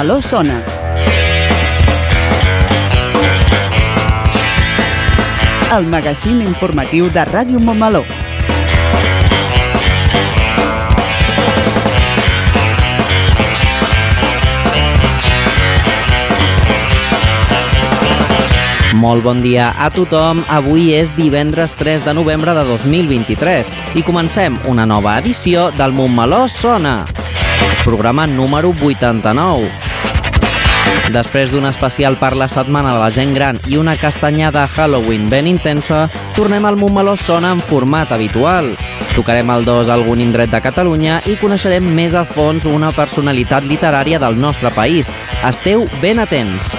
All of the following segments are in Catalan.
Montmeló sona. El magazín informatiu de Ràdio Montmeló. Molt bon dia a tothom. Avui és divendres 3 de novembre de 2023 i comencem una nova edició del Montmeló Sona, programa número 89. Després d'un especial per la setmana de la gent gran i una castanyada Halloween ben intensa, tornem al Montmeló Sona en format habitual. Tocarem el 2 a algun indret de Catalunya i coneixerem més a fons una personalitat literària del nostre país. Esteu ben atents.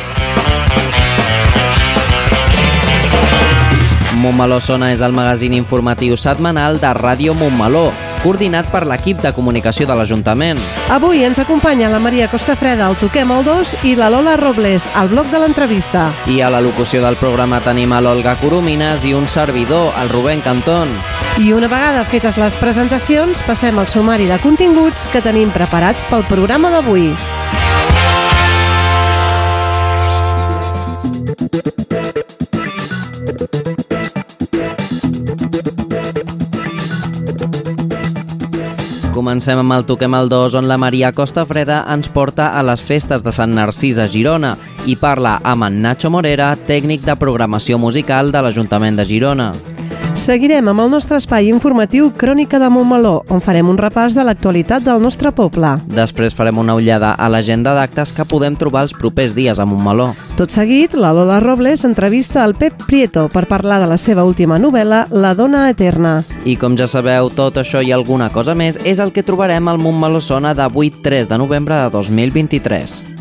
Montmeló Sona és el magazín informatiu setmanal de Ràdio Montmeló, coordinat per l'equip de comunicació de l'Ajuntament. Avui ens acompanya la Maria Costafreda al Toquem el 2 i la Lola Robles al bloc de l'entrevista. I a la locució del programa tenim a l'Olga Coromines i un servidor, el Rubén Cantón. I una vegada fetes les presentacions, passem al sumari de continguts que tenim preparats pel programa d'avui. Comencem amb el Toquem el 2, on la Maria Costa Freda ens porta a les festes de Sant Narcís a Girona i parla amb en Nacho Morera, tècnic de programació musical de l'Ajuntament de Girona. Seguirem amb el nostre espai informatiu Crònica de Montmeló, on farem un repàs de l'actualitat del nostre poble. Després farem una ullada a l'agenda d'actes que podem trobar els propers dies a Montmeló. Tot seguit, la Lola Robles entrevista al Pep Prieto per parlar de la seva última novel·la, La dona eterna. I com ja sabeu, tot això i alguna cosa més és el que trobarem al Montmeló Sona de 8-3 de novembre de 2023.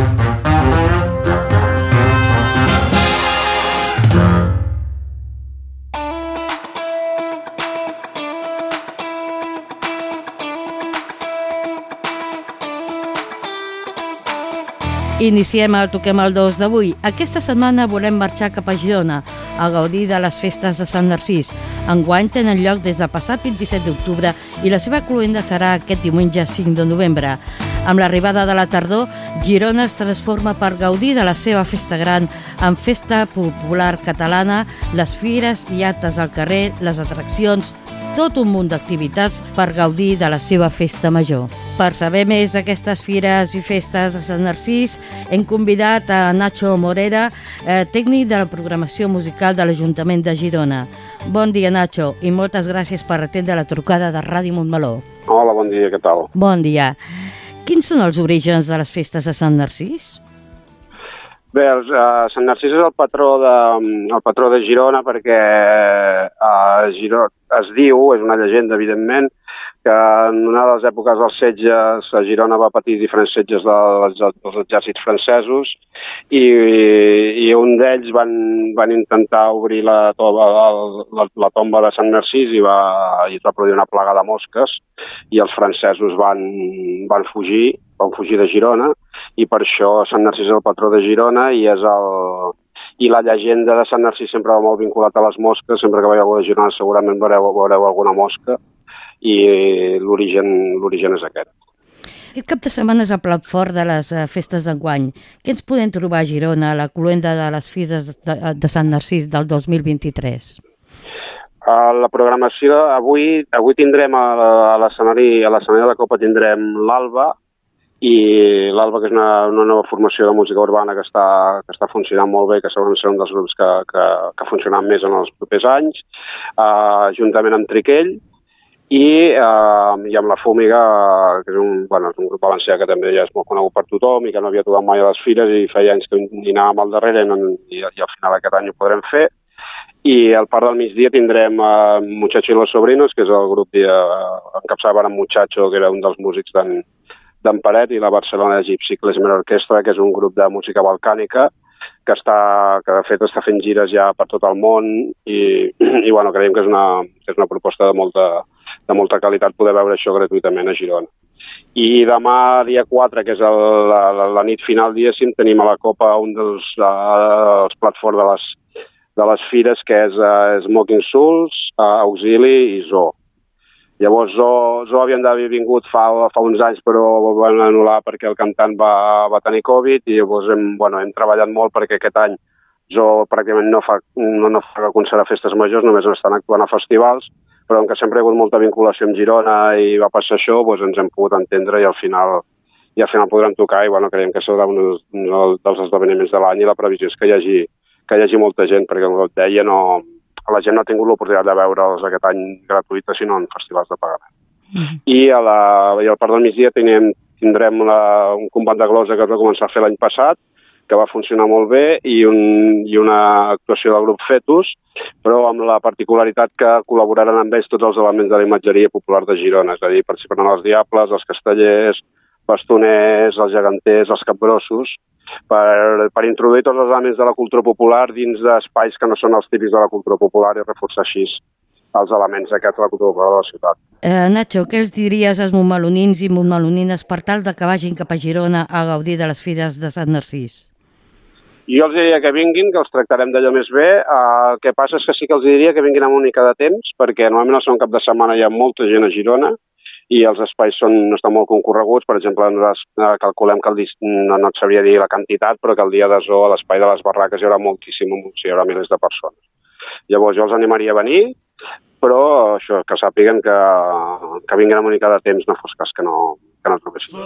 Iniciem el Toquem el 2 d'avui. Aquesta setmana volem marxar cap a Girona a gaudir de les festes de Sant Narcís. Enguany tenen lloc des del passat 27 d'octubre i la seva cluenda serà aquest diumenge 5 de novembre. Amb l'arribada de la tardor, Girona es transforma per gaudir de la seva festa gran amb festa popular catalana, les fires i actes al carrer, les atraccions, tot un munt d'activitats per gaudir de la seva festa major. Per saber més d'aquestes fires i festes de Sant Narcís, hem convidat a Nacho Morera, eh, tècnic de la programació musical de l'Ajuntament de Girona. Bon dia, Nacho, i moltes gràcies per atendre la trucada de Ràdio Montmeló. Hola, bon dia, què tal? Bon dia. Quins són els orígens de les festes de Sant Narcís? Bé, el, uh, Sant Narcís és el patró de, el patró de Girona perquè uh, Girona, es diu, és una llegenda, evidentment, que en una de les èpoques dels setges a Girona va patir diferents setges dels, dels exèrcits francesos i, i un d'ells van, van intentar obrir la, tomba, la, la tomba de Sant Narcís i, va, i es va produir una plaga de mosques i els francesos van, van fugir, van fugir de Girona i per això Sant Narcís és el patró de Girona i és el, i la llegenda de Sant Narcís sempre va molt vinculat a les mosques, sempre que veieu a Girona segurament veureu, veureu alguna mosca i l'origen l'origen és aquest. Aquest cap de setmana és el plat fort de les eh, festes d'enguany. Què ens podem trobar a Girona, a la cluenda de les festes de, de Sant Narcís del 2023? A la programació, avui, avui tindrem a l'escenari a l'escenari de la Copa tindrem l'Alba, i l'Alba, que és una, una nova formació de música urbana que està, que està funcionant molt bé, que segurament serà un dels grups que, que, que funcionaran més en els propers anys, uh, juntament amb Triquell, i, uh, i amb la Fúmiga, que és un, bueno, és un grup valencià que també ja és molt conegut per tothom i que no havia tocat mai a les fires i feia anys que hi anàvem al darrere i, no, i, i al final aquest any ho podrem fer. I al part del migdia tindrem uh, Muchacho i los Sobrinos, que és el grup de, uh, encapçat amb Muchacho, que era un dels músics d'en d'en Paret i la Barcelona Gypsy Klezmer Orchestra, que és un grup de música balcànica que, està, que de fet està fent gires ja per tot el món i, i bueno, creiem que és una, que és una proposta de molta, de molta qualitat poder veure això gratuïtament a Girona. I demà, dia 4, que és el, la, la, la nit final, diguéssim, tenim a la Copa un dels uh, els plats forts de les, de les fires, que és uh, Smoking Souls, uh, Auxili i Zoo. Llavors, Zo, Zo havien d'haver vingut fa, fa uns anys, però ho van anul·lar perquè el cantant va, va tenir Covid i llavors hem, bueno, hem treballat molt perquè aquest any Zo pràcticament no fa, no, no fa concert a festes majors, només estan actuant a festivals, però com que sempre hi ha hagut molta vinculació amb Girona i va passar això, doncs ens hem pogut entendre i al final i al final podrem tocar i bueno, creiem que serà un dels esdeveniments de l'any i la previsió és que hi hagi, que hi hagi molta gent, perquè com et deia, no, la gent no ha tingut l'oportunitat de veure'ls aquest any gratuïta, sinó en festivals de pagament. Mm -hmm. I, a la, I al part del migdia tindrem, tindrem la, un combat de glosa que es va començar a fer l'any passat, que va funcionar molt bé, i, un, i una actuació del grup Fetus, però amb la particularitat que col·laboraran amb ells tots els elements de la imatgeria popular de Girona, és a dir, participaran els Diables, els Castellers, bastoners, els geganters, els capgrossos, per, per introduir tots els elements de la cultura popular dins d'espais que no són els típics de la cultura popular i reforçar així els elements aquests de la cultura popular de la ciutat. Eh, Nacho, què els diries als montmelonins i montmelonines per tal de que vagin cap a Girona a gaudir de les fires de Sant Narcís? Jo els diria que vinguin, que els tractarem d'allò més bé. El que passa és que sí que els diria que vinguin amb una mica de temps, perquè normalment al segon cap de setmana hi ha molta gent a Girona, i els espais són, no estan molt concorreguts. Per exemple, nosaltres eh, calculem que el no, no et sabria dir la quantitat, però que el dia de zoo a l'espai de les barraques hi haurà moltíssim, hi haurà milers de persones. Llavors jo els animaria a venir, però això, que sàpiguen que, que vinguin una mica de temps, no fos cas que no, que no trobessin.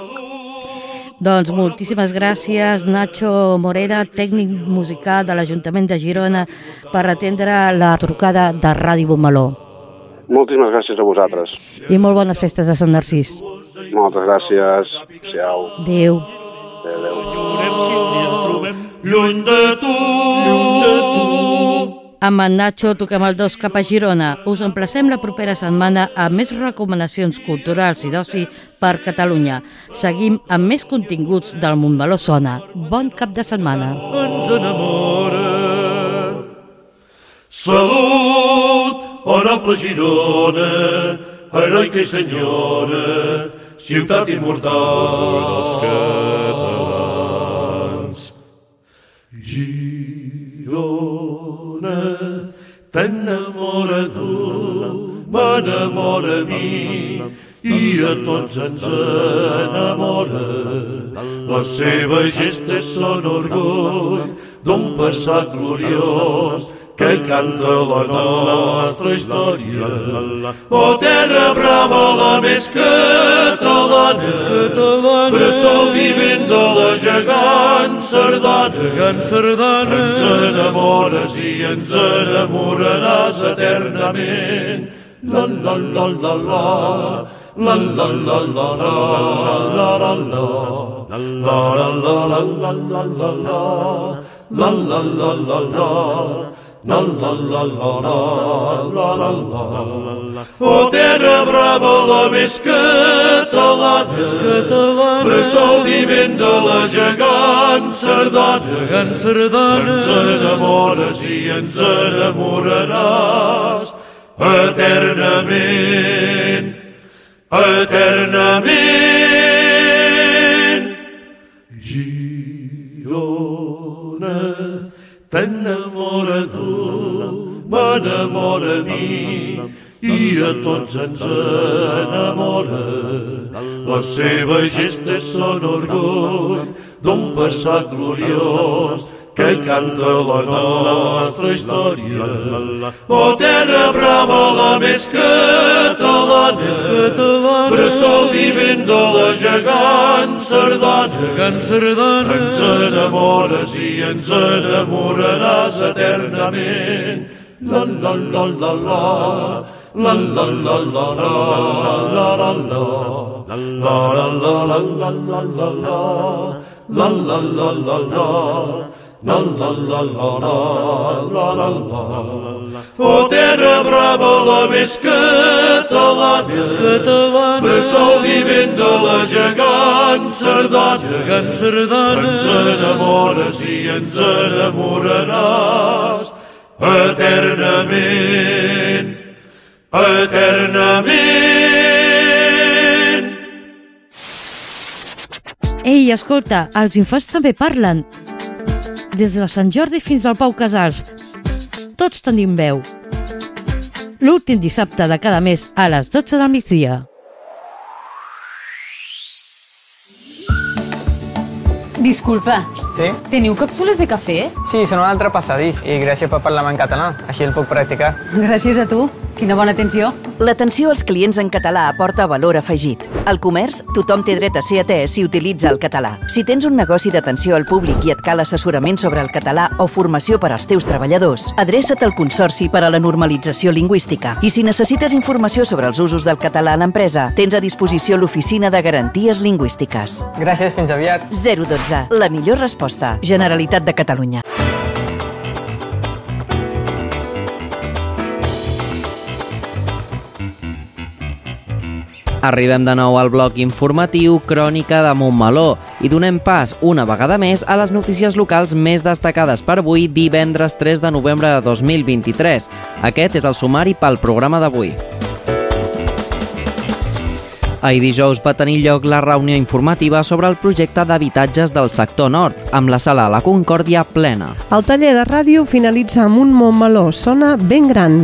Doncs moltíssimes gràcies, Nacho Morera, tècnic musical de l'Ajuntament de Girona, per atendre la trucada de Ràdio Bomaló. Moltíssimes gràcies a vosaltres. I molt bones festes de Sant Narcís. Moltes gràcies. Adéu. Adéu. Adéu. Lluny de tu, lluny de tu. Amb en Nacho toquem el dos cap a Girona. Us emplacem la propera setmana a més recomanacions culturals i d'oci per Catalunya. Seguim amb més continguts del Montmeló Sona. Bon cap de setmana. Ens enamora. Salut! Honorable Girona, heroica i senyora, ciutat immortal dels catalans. Girona, t'enamora tu, m'enamora a mi, i a tots ens enamora. Les seves gestes són orgull d'un passat gloriós que canta la nostra història. O terra brava, la més catalana, més catalana, bressol vivent de la gegant sardana. Gegant sardana. Ens enamores i ens enamoraràs eternament. La la la la la. La la la la la la la la la la la la la la la la la la la la la La la la la la la O terra brava la més catalana més catalana Bressol vivent de la gegant sardana. Gegant sardana. Ens enamores i ens enamoraràs eternament. Eternament. Girona t'enamora tu m'enamora a mi i a tots ens enamora. Les seves gestes són orgull d'un passat gloriós que canta la nostra història. Oh, terra brava, la més catalana, més catalana, bressol vivent de la gegant sardana, gegant sardana, ens enamores i ens enamoraràs eternament. La la la la la, la la la la la, la la la la, la la la la la la la la, la la la la la, La la la la la la la la Oh, terra brava, la més catalana, més catalana, bressol vivent de la gegant sardana, gegant sardana, ens enamores i ens enamoraràs eternament, eternament. Ei, escolta, els infants també parlen. Des de Sant Jordi fins al Pau Casals. Tots tenim veu. L'últim dissabte de cada mes a les 12 del migdia. Disculpa, Sí? teniu càpsules de cafè? Sí, són un altre passadís i gràcies per parlar en català. Així el puc practicar. Gràcies a tu. Quina bona atenció. L'atenció als clients en català aporta valor afegit. Al comerç, tothom té dret a ser atès si utilitza el català. Si tens un negoci d'atenció al públic i et cal assessorament sobre el català o formació per als teus treballadors, adreça't al Consorci per a la Normalització Lingüística. I si necessites informació sobre els usos del català a l'empresa, tens a disposició l'Oficina de Garanties Lingüístiques. Gràcies, fins aviat. 012. La millor resposta. Generalitat de Catalunya. Arribem de nou al bloc informatiu Crònica de Montmeló i donem pas una vegada més a les notícies locals més destacades per avui, divendres 3 de novembre de 2023. Aquest és el sumari pel programa d'avui. Ahir dijous va tenir lloc la reunió informativa sobre el projecte d'habitatges del sector nord, amb la sala La Concòrdia plena. El taller de ràdio finalitza amb un Montmeló, sona ben gran.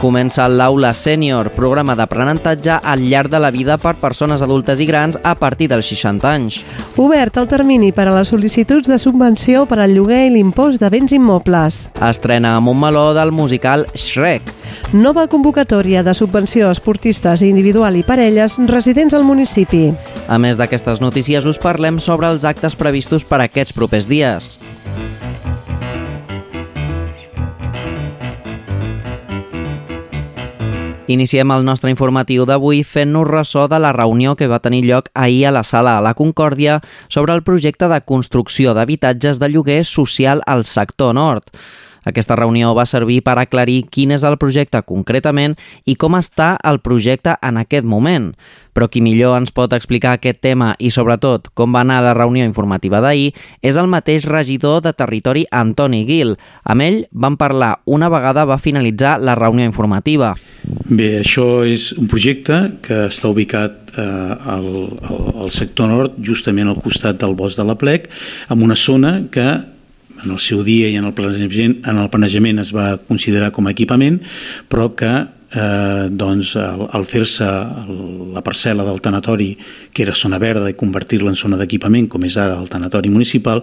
Comença l'Aula Sènior, programa d'aprenentatge al llarg de la vida per persones adultes i grans a partir dels 60 anys. Obert el termini per a les sol·licituds de subvenció per al lloguer i l'impost de béns immobles. Estrena a Montmeló del musical Shrek. Nova convocatòria de subvenció a esportistes individual i parelles residents al municipi. A més d'aquestes notícies, us parlem sobre els actes previstos per aquests propers dies. Iniciem el nostre informatiu d'avui fent-nos ressò de la reunió que va tenir lloc ahir a la sala a la Concòrdia sobre el projecte de construcció d'habitatges de lloguer social al sector nord. Aquesta reunió va servir per aclarir quin és el projecte concretament i com està el projecte en aquest moment. Però qui millor ens pot explicar aquest tema i, sobretot, com va anar la reunió informativa d'ahir és el mateix regidor de Territori, Antoni Gil. Amb ell van parlar una vegada va finalitzar la reunió informativa. Bé, això és un projecte que està ubicat eh, al, al, al sector nord, justament al costat del bosc de la Plec, en una zona que en el seu dia i en el planejament, en el planejament es va considerar com a equipament, però que eh, doncs, al, al fer-se la parcel·la del tanatori, que era zona verda, i convertir-la en zona d'equipament, com és ara el tanatori municipal,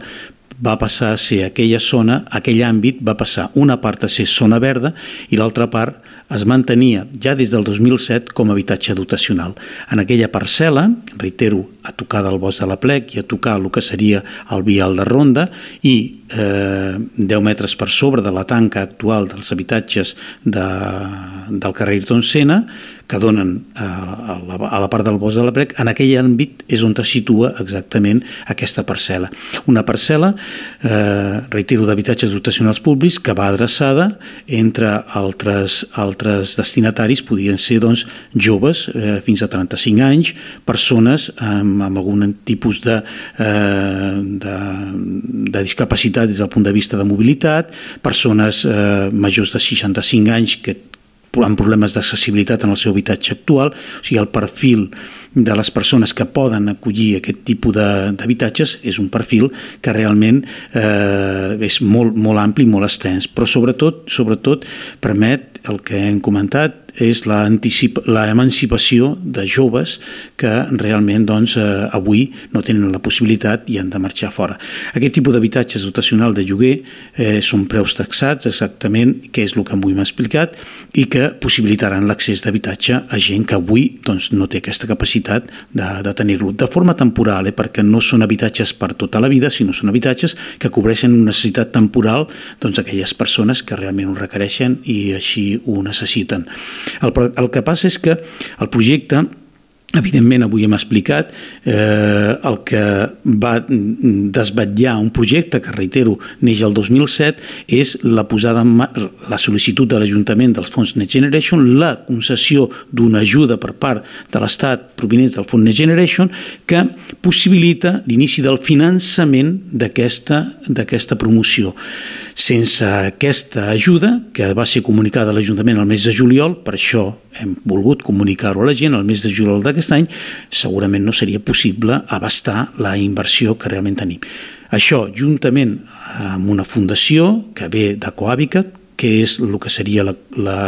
va passar a ser aquella zona, aquell àmbit va passar una part a ser zona verda i l'altra part es mantenia ja des del 2007 com a habitatge dotacional. En aquella parcel·la, reitero, a tocar del bosc de la Plec i a tocar el que seria el vial de Ronda i eh, 10 metres per sobre de la tanca actual dels habitatges de, del carrer Ayrton Senna, que donen a, a, la, a la part del bosc de la Plec, en aquell àmbit és on es situa exactament aquesta parcel·la. Una parcel·la, eh, reitero, d'habitatges dotacionals públics que va adreçada entre altres, altres destinataris, podien ser doncs, joves eh, fins a 35 anys, persones amb, amb algun tipus de, eh, de, de discapacitat des del punt de vista de mobilitat, persones eh, majors de 65 anys que amb problemes d'accessibilitat en el seu habitatge actual, o sigui, el perfil de les persones que poden acollir aquest tipus d'habitatges és un perfil que realment eh, és molt, molt ampli, molt extens, però sobretot, sobretot permet el que hem comentat, és l'emancipació de joves que realment doncs, eh, avui no tenen la possibilitat i han de marxar fora. Aquest tipus d'habitatges dotacional de lloguer eh, són preus taxats exactament, que és el que avui m'ha explicat, i que possibilitaran l'accés d'habitatge a gent que avui doncs, no té aquesta capacitat de, de tenir-lo. De forma temporal, eh, perquè no són habitatges per tota la vida, sinó són habitatges que cobreixen una necessitat temporal doncs, aquelles persones que realment ho requereixen i així ho necessiten. El, el que passa és que el projecte Evidentment, avui hem explicat eh, el que va desvetllar un projecte que, reitero, neix el 2007, és la posada en la sol·licitud de l'Ajuntament dels fons Next Generation, la concessió d'una ajuda per part de l'Estat provinent del fons Next Generation que possibilita l'inici del finançament d'aquesta promoció. Sense aquesta ajuda, que va ser comunicada a l'Ajuntament el mes de juliol, per això hem volgut comunicar-ho a la gent el mes de juliol d'aquest any, segurament no seria possible abastar la inversió que realment tenim. Això, juntament amb una fundació que ve de Cohabitat, que és el que seria la, la,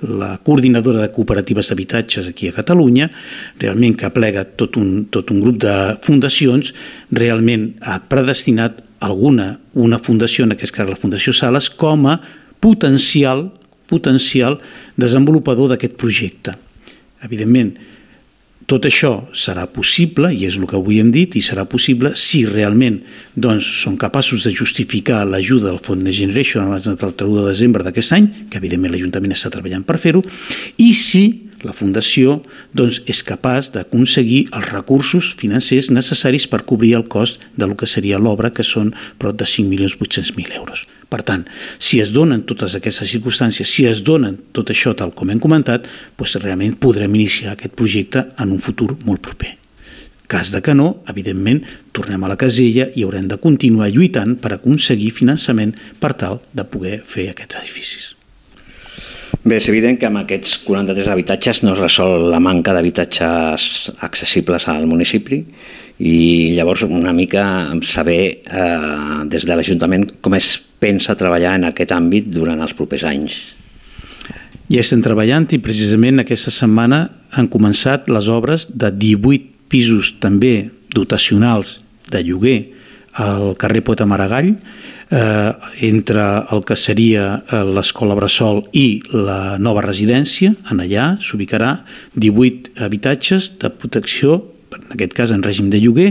la coordinadora de cooperatives d'habitatges aquí a Catalunya, realment que aplega tot un, tot un grup de fundacions, realment ha predestinat alguna, una fundació, en aquest cas la Fundació Sales, com a potencial potencial desenvolupador d'aquest projecte. Evidentment, tot això serà possible, i és el que avui hem dit, i serà possible si realment doncs, són capaços de justificar l'ajuda del Fons Next Generation abans del 31 de desembre d'aquest any, que evidentment l'Ajuntament està treballant per fer-ho, i si la Fundació doncs, és capaç d'aconseguir els recursos financers necessaris per cobrir el cost de lo que seria l'obra, que són prop de 5.800.000 euros. Per tant, si es donen totes aquestes circumstàncies, si es donen tot això tal com hem comentat, doncs realment podrem iniciar aquest projecte en un futur molt proper. Cas de que no, evidentment, tornem a la casella i haurem de continuar lluitant per aconseguir finançament per tal de poder fer aquests edificis. Bé, és evident que amb aquests 43 habitatges no es resol la manca d'habitatges accessibles al municipi i llavors una mica saber eh, des de l'Ajuntament com es pensa treballar en aquest àmbit durant els propers anys. Ja estem treballant i precisament aquesta setmana han començat les obres de 18 pisos també dotacionals de lloguer al carrer Poeta Maragall, eh, entre el que seria eh, l'escola Bressol i la nova residència, en allà s'ubicarà 18 habitatges de protecció, en aquest cas en règim de lloguer,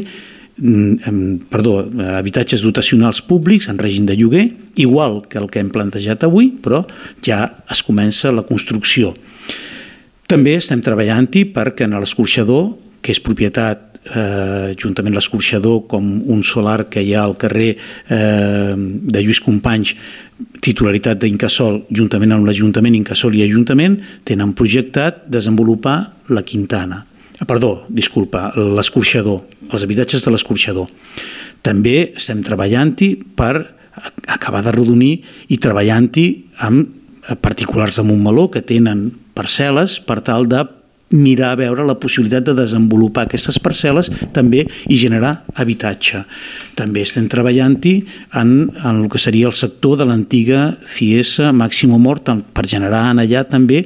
mm, perdó, habitatges dotacionals públics en règim de lloguer, igual que el que hem plantejat avui, però ja es comença la construcció. També estem treballant-hi perquè en l'escorxador, que és propietat eh, juntament l'escorxador com un solar que hi ha al carrer eh, de Lluís Companys titularitat d'Incasol juntament amb l'Ajuntament, Incasol i Ajuntament tenen projectat desenvolupar la Quintana. Ah, perdó, disculpa, l'escorxador els habitatges de l'escorxador. També estem treballant-hi per acabar de rodonir i treballant-hi amb particulars de Montmeló que tenen parcel·les per tal de mirar a veure la possibilitat de desenvolupar aquestes parcel·les també i generar habitatge. També estem treballant-hi en, en el que seria el sector de l'antiga CIESA Màximo Mort per generar en allà també,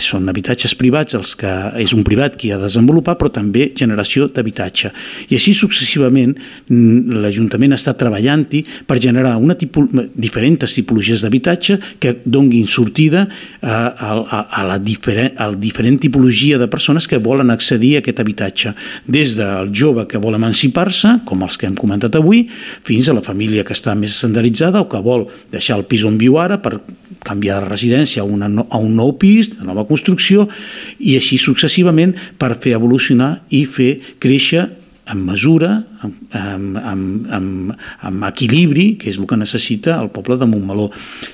són habitatges privats els que és un privat qui ha de desenvolupar, però també generació d'habitatge. I així successivament l'Ajuntament està treballant-hi per generar una tipol diferents tipologies d'habitatge que donguin sortida a, a, a, la diferent, a la diferent tipologia de persones que volen accedir a aquest habitatge, des del jove que vol emancipar-se, com els que hem comentat avui, fins a la família que està més estandaritzada o que vol deixar el pis on viu ara per canviar de residència a, una, a un nou pis, de nova construcció, i així successivament per fer evolucionar i fer créixer en mesura, amb, amb, amb, amb, equilibri, que és el que necessita el poble de Montmeló,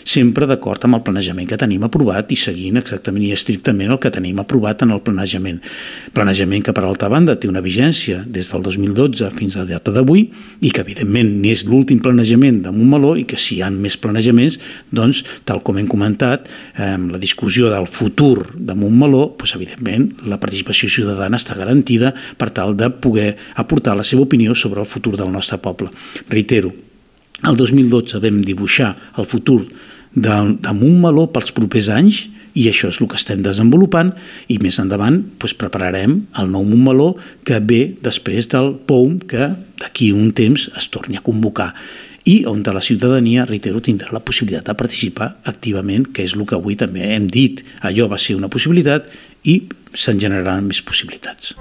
sempre d'acord amb el planejament que tenim aprovat i seguint exactament i estrictament el que tenim aprovat en el planejament. Planejament que, per altra banda, té una vigència des del 2012 fins a la data d'avui i que, evidentment, n'és l'últim planejament de Montmeló i que si hi ha més planejaments, doncs, tal com hem comentat, eh, la discussió del futur de Montmeló, doncs, evidentment, la participació ciutadana està garantida per tal de poder aportar la seva opinió sobre el futur del nostre poble. Reitero, el 2012 vam dibuixar el futur de, de Montmeló pels propers anys i això és el que estem desenvolupant i més endavant doncs, prepararem el nou Montmeló que ve després del POUM que d'aquí un temps es torni a convocar i on la ciutadania, reitero, tindrà la possibilitat de participar activament, que és el que avui també hem dit. Allò va ser una possibilitat i se'n generaran més possibilitats.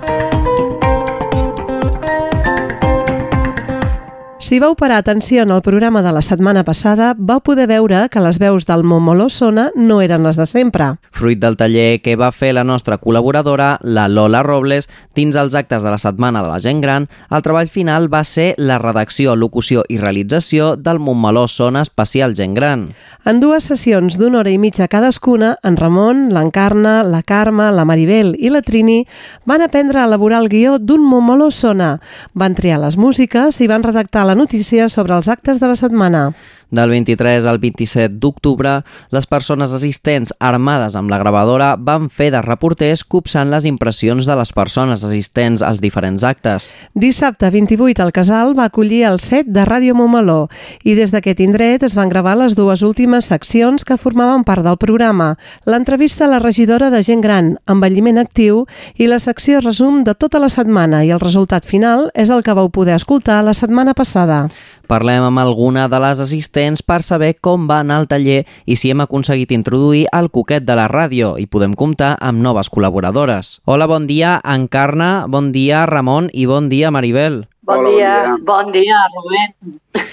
Si vau parar atenció en el programa de la setmana passada, vau poder veure que les veus del Momoló Sona no eren les de sempre. Fruit del taller que va fer la nostra col·laboradora, la Lola Robles, dins els actes de la Setmana de la Gent Gran, el treball final va ser la redacció, locució i realització del Montmeló Sona Especial Gent Gran. En dues sessions d'una hora i mitja cadascuna, en Ramon, l'Encarna, la Carme, la Maribel i la Trini van aprendre a elaborar el guió d'un Montmeló Sona, van triar les músiques i van redactar la notícia sobre els actes de la setmana. Del 23 al 27 d'octubre, les persones assistents armades amb la gravadora van fer de reporters copsant les impressions de les persones assistents als diferents actes. Dissabte 28 el Casal va acollir el set de Ràdio Montmeló i des d'aquest indret es van gravar les dues últimes seccions que formaven part del programa, l'entrevista a la regidora de gent gran, envelliment actiu i la secció resum de tota la setmana i el resultat final és el que vau poder escoltar la setmana passada. Parlem amb alguna de les assistents per saber com va anar el taller i si hem aconseguit introduir el coquet de la ràdio i podem comptar amb noves col·laboradores. Hola, bon dia, Encarna, bon dia, Ramon i bon dia, Maribel. Bon Hola, bon dia, dia. bon dia, Rubén.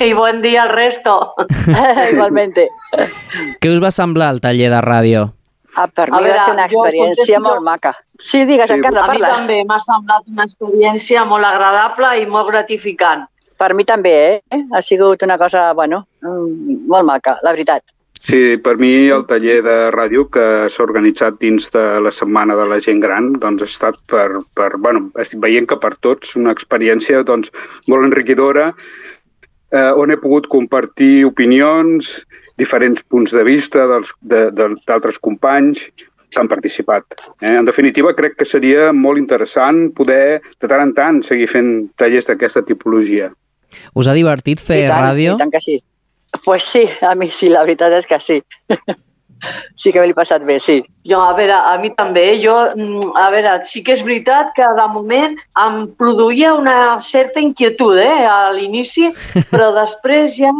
I bon dia al resto. Igualmente. Què us va semblar el taller de ràdio? Ah, per A mi veure, va ser una jo experiència molt maca. Sí, digues, Sí, Encarna, A mi parla. també m'ha semblat una experiència molt agradable i molt gratificant. Per mi també, eh? Ha sigut una cosa, bueno, mm, molt maca, la veritat. Sí, per mi el taller de ràdio que s'ha organitzat dins de la Setmana de la Gent Gran doncs, ha estat per, per bueno, estic veient que per tots una experiència doncs, molt enriquidora eh, on he pogut compartir opinions, diferents punts de vista d'altres companys que han participat. Eh? En definitiva, crec que seria molt interessant poder, de tant en tant, seguir fent tallers d'aquesta tipologia. Us ha divertit fer I tant, ràdio? I tant que sí. Pues sí, a mi sí, la veritat és que sí. sí que me l'he passat bé, sí. Jo, a veure, a mi també. Jo, mm, a veure, sí que és veritat que de moment em produïa una certa inquietud eh, a l'inici, però després ja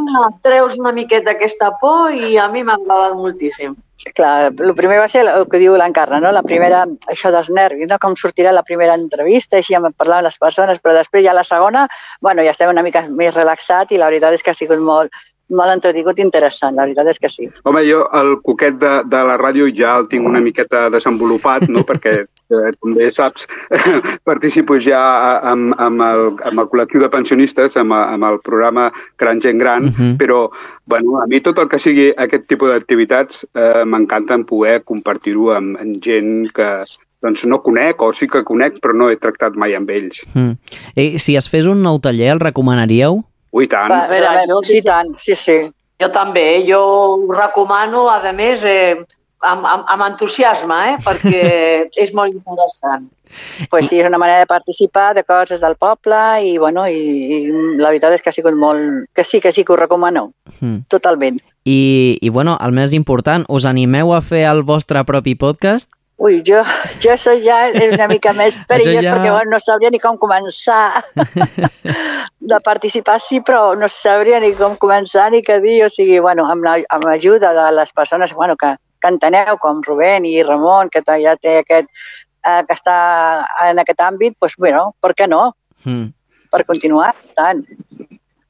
treus una miqueta aquesta por i a mi m'ha agradat moltíssim. Clar, el primer va ser el que diu l'Encarna, no? La primera, això dels nervis, no? Com sortirà la primera entrevista, així amb parlar amb les persones, però després ja la segona, bueno, ja estem una mica més relaxat i la veritat és que ha sigut molt, molt entretingut i interessant, la veritat és que sí. Home, jo el coquet de, de la ràdio ja el tinc una miqueta desenvolupat, no? perquè, eh, com bé saps, participo ja amb, amb, el, amb el col·lectiu de pensionistes, amb, amb el programa Gran Gent Gran, uh -huh. però bueno, a mi tot el que sigui aquest tipus d'activitats eh, m'encanten poder compartir-ho amb, amb gent que doncs, no conec o sí que conec però no he tractat mai amb ells. Mm. I si es fes un nou taller, el recomanaríeu? Ui, tant. Va, a veure, jo- sí, tant, sí, sí. Jo també, jo ho recomano, a més, eh, amb, amb, amb entusiasme, eh, perquè és molt interessant. Pues sí, és una manera de participar de coses del poble i, bueno, i, i la veritat és que ha sigut molt... Que sí, que sí que ho recomano, Mm. totalment. I, I, bueno, el més important, us animeu a fer el vostre propi podcast? Ui, jo, jo això ja és una mica més perillós ja- perquè bueno, no sabria ni com començar de participar, sí, però no sabria ni com començar ni què dir, o sigui, bueno, amb la- l'ajuda de les persones bueno, que, que enteneu, com Rubén i Ramon, que ja té aquest, eh, que està en aquest àmbit, doncs, bueno, per què no? Mm. Per continuar, tant.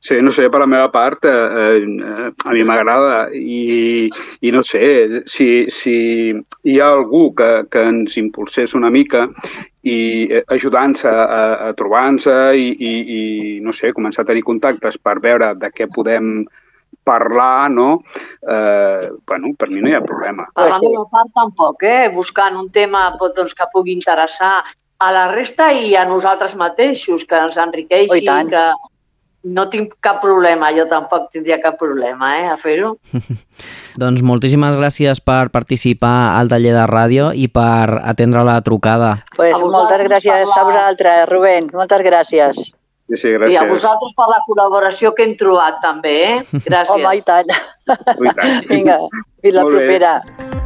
Sí, no sé, per la meva part, eh, eh, a mi m'agrada i, i no sé, si, si hi ha algú que, que ens impulsés una mica i eh, ajudant-se a, a trobar-nos i, i, i, no sé, començar a tenir contactes per veure de què podem parlar, no? Eh, bueno, per mi no hi ha problema. Per la meva part tampoc, eh? Buscant un tema doncs, que pugui interessar a la resta i a nosaltres mateixos, que ens enriqueixi, Oh, que no tinc cap problema, jo tampoc tindria cap problema eh, a fer-ho. Doncs moltíssimes gràcies per participar al taller de ràdio i per atendre la trucada. Pues A moltes gràcies la- a vosaltres, Rubén. Moltes gràcies. Sí, sí, I a gràcies. vosaltres per la col·laboració que hem trobat també, eh? Gràcies. Home, i tant. I tant. Vinga, fins la Molt bé.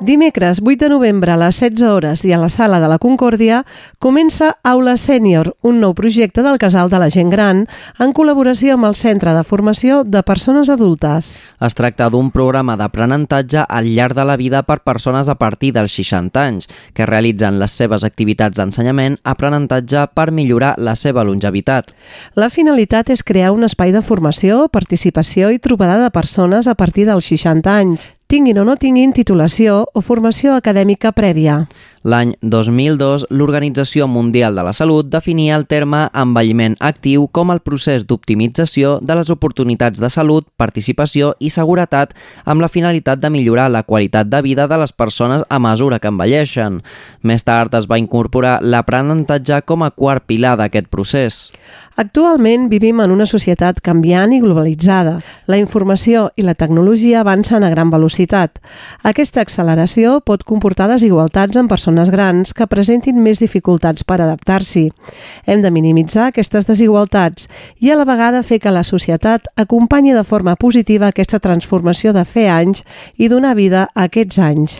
Dimecres 8 de novembre a les 16 hores i a la Sala de la Concòrdia comença Aula Sènior, un nou projecte del Casal de la Gent Gran en col·laboració amb el Centre de Formació de Persones Adultes. Es tracta d'un programa d'aprenentatge al llarg de la vida per persones a partir dels 60 anys, que realitzen les seves activitats d'ensenyament, aprenentatge per millorar la seva longevitat. La finalitat és crear un espai de formació, participació i trobada de persones a partir dels 60 anys, tinguin o no tinguin titulació o formació acadèmica prèvia. L'any 2002, l'Organització Mundial de la Salut definia el terme envelliment actiu com el procés d'optimització de les oportunitats de salut, participació i seguretat amb la finalitat de millorar la qualitat de vida de les persones a mesura que envelleixen. Més tard es va incorporar l'aprenentatge com a quart pilar d'aquest procés. Actualment vivim en una societat canviant i globalitzada. La informació i la tecnologia avancen a gran velocitat. Aquesta acceleració pot comportar desigualtats en persones grans que presentin més dificultats per adaptar-s'hi. Hem de minimitzar aquestes desigualtats i a la vegada fer que la societat acompanyi de forma positiva aquesta transformació de fer anys i donar vida a aquests anys.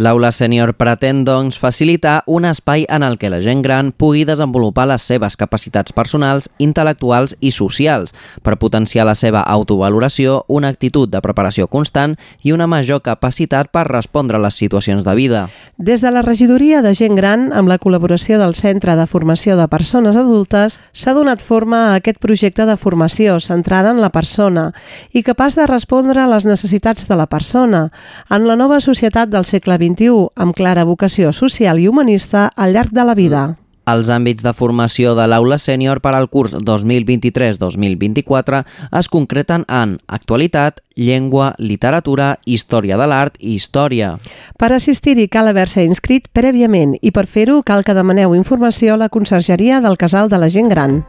L'aula sènior pretén, doncs, facilitar un espai en el què la gent gran pugui desenvolupar les seves capacitats personals, intel·lectuals i socials per potenciar la seva autovaloració, una actitud de preparació constant i una major capacitat per respondre a les situacions de vida. Des de la regidoria de gent gran, amb la col·laboració del Centre de Formació de Persones Adultes, s'ha donat forma a aquest projecte de formació centrada en la persona i capaç de respondre a les necessitats de la persona en la nova societat del segle XXI, amb clara vocació social i humanista al llarg de la vida. Els àmbits de formació de l'aula sènior per al curs 2023-2024 es concreten en actualitat, llengua, literatura, història de l'art i història. Per assistir-hi cal haver-se inscrit prèviament i per fer-ho cal que demaneu informació a la Consergeria del Casal de la Gent Gran.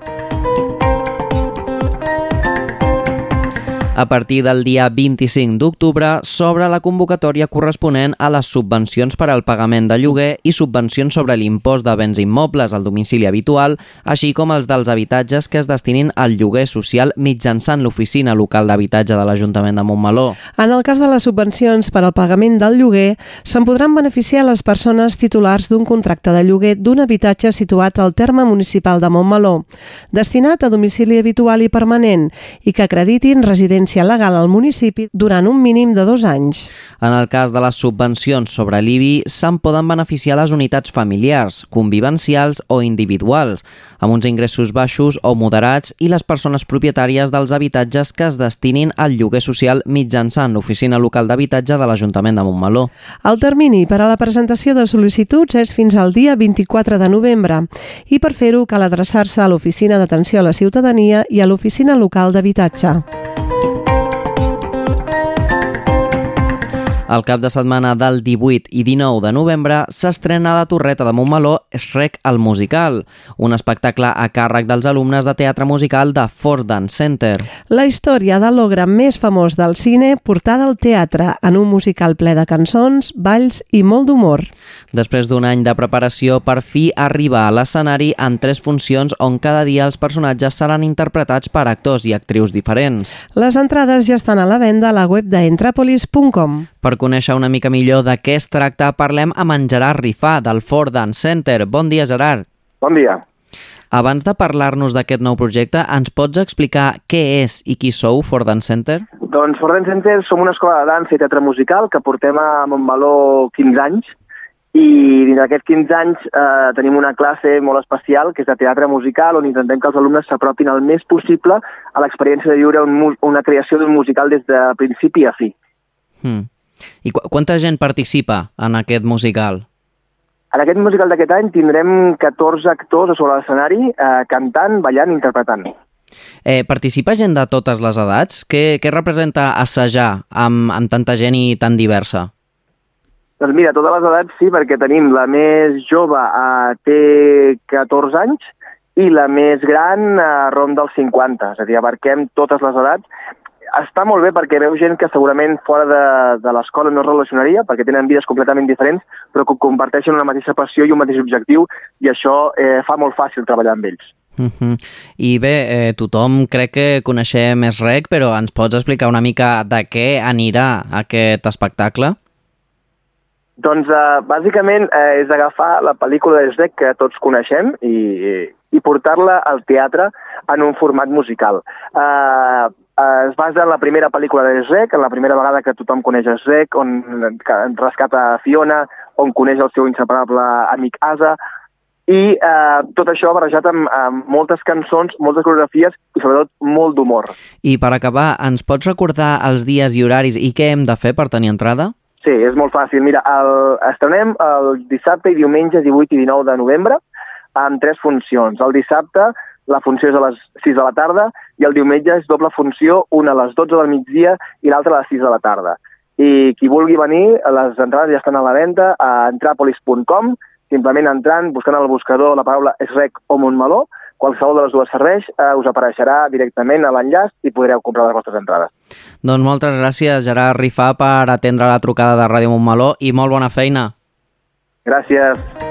A partir del dia 25 d'octubre s'obre la convocatòria corresponent a les subvencions per al pagament de lloguer i subvencions sobre l'impost de béns immobles al domicili habitual, així com els dels habitatges que es destinin al lloguer social mitjançant l'oficina local d'habitatge de l'Ajuntament de Montmeló. En el cas de les subvencions per al pagament del lloguer, se'n podran beneficiar les persones titulars d'un contracte de lloguer d'un habitatge situat al terme municipal de Montmeló, destinat a domicili habitual i permanent i que acreditin residència legal al municipi durant un mínim de dos anys. En el cas de les subvencions sobre l'IBI, se'n poden beneficiar les unitats familiars, convivencials o individuals, amb uns ingressos baixos o moderats i les persones propietàries dels habitatges que es destinin al lloguer social mitjançant l'Oficina Local d'Habitatge de l'Ajuntament de Montmeló. El termini per a la presentació de sol·licituds és fins al dia 24 de novembre i per fer-ho cal adreçar-se a l'Oficina d'Atenció a la Ciutadania i a l'Oficina Local d'Habitatge. El cap de setmana del 18 i 19 de novembre s'estrena a la Torreta de Montmeló Shrek el Musical, un espectacle a càrrec dels alumnes de teatre musical de Ford Dance Center. La història de l'ogre més famós del cine portada al teatre en un musical ple de cançons, balls i molt d'humor. Després d'un any de preparació, per fi arriba a l'escenari en tres funcions on cada dia els personatges seran interpretats per actors i actrius diferents. Les entrades ja estan a la venda a la web d'entrapolis.com. Per conèixer una mica millor de què es tracta, parlem amb en Gerard Rifà, del Ford Dance Center. Bon dia, Gerard. Bon dia. Abans de parlar-nos d'aquest nou projecte, ens pots explicar què és i qui sou Ford Dance Center? Doncs Ford Dance Center som una escola de dansa i teatre musical que portem a Montmeló 15 anys i dins d'aquests 15 anys eh, tenim una classe molt especial que és de teatre musical on intentem que els alumnes s'apropin el més possible a l'experiència de viure un, una creació d'un musical des de principi a fi. Hmm. I qu quanta gent participa en aquest musical? En aquest musical d'aquest any tindrem 14 actors a sobre l'escenari eh, cantant, ballant i interpretant. Eh, participa gent de totes les edats? Què, què representa assajar amb, amb tanta gent i tan diversa? Doncs mira, totes les edats sí, perquè tenim la més jove eh, té 14 anys i la més gran eh, ronda dels 50, és a dir, abarquem totes les edats. Està molt bé perquè veu gent que segurament fora de, de l'escola no es relacionaria, perquè tenen vides completament diferents, però que comparteixen una mateixa passió i un mateix objectiu, i això eh, fa molt fàcil treballar amb ells. Uh -huh. I bé, eh, tothom crec que coneixem més rec, però ens pots explicar una mica de què anirà aquest espectacle? Doncs, eh, bàsicament, eh, és agafar la pel·lícula de Shrek que tots coneixem i, i portar-la al teatre en un format musical. Eh, eh, es basa en la primera pel·lícula de Shrek, en la primera vegada que tothom coneix Shrek, on rescata Fiona, on coneix el seu inseparable amic Asa, i eh, tot això barrejat amb, amb moltes cançons, moltes coreografies i sobretot molt d'humor. I per acabar, ens pots recordar els dies i horaris i què hem de fer per tenir entrada? Sí, és molt fàcil. Mira, el, estrenem el dissabte i diumenge 18 i 19 de novembre amb tres funcions. El dissabte la funció és a les 6 de la tarda i el diumenge és doble funció, una a les 12 del migdia i l'altra a les 6 de la tarda. I qui vulgui venir, les entrades ja estan a la venda a entrapolis.com, simplement entrant, buscant al buscador la paraula Esrec o Montmeló, qualsevol de les dues serveix, eh, us apareixerà directament a l'enllaç i podreu comprar les vostres entrades. Doncs moltes gràcies, Gerard Rifà, per atendre la trucada de Ràdio Montmeló i molt bona feina. Gràcies.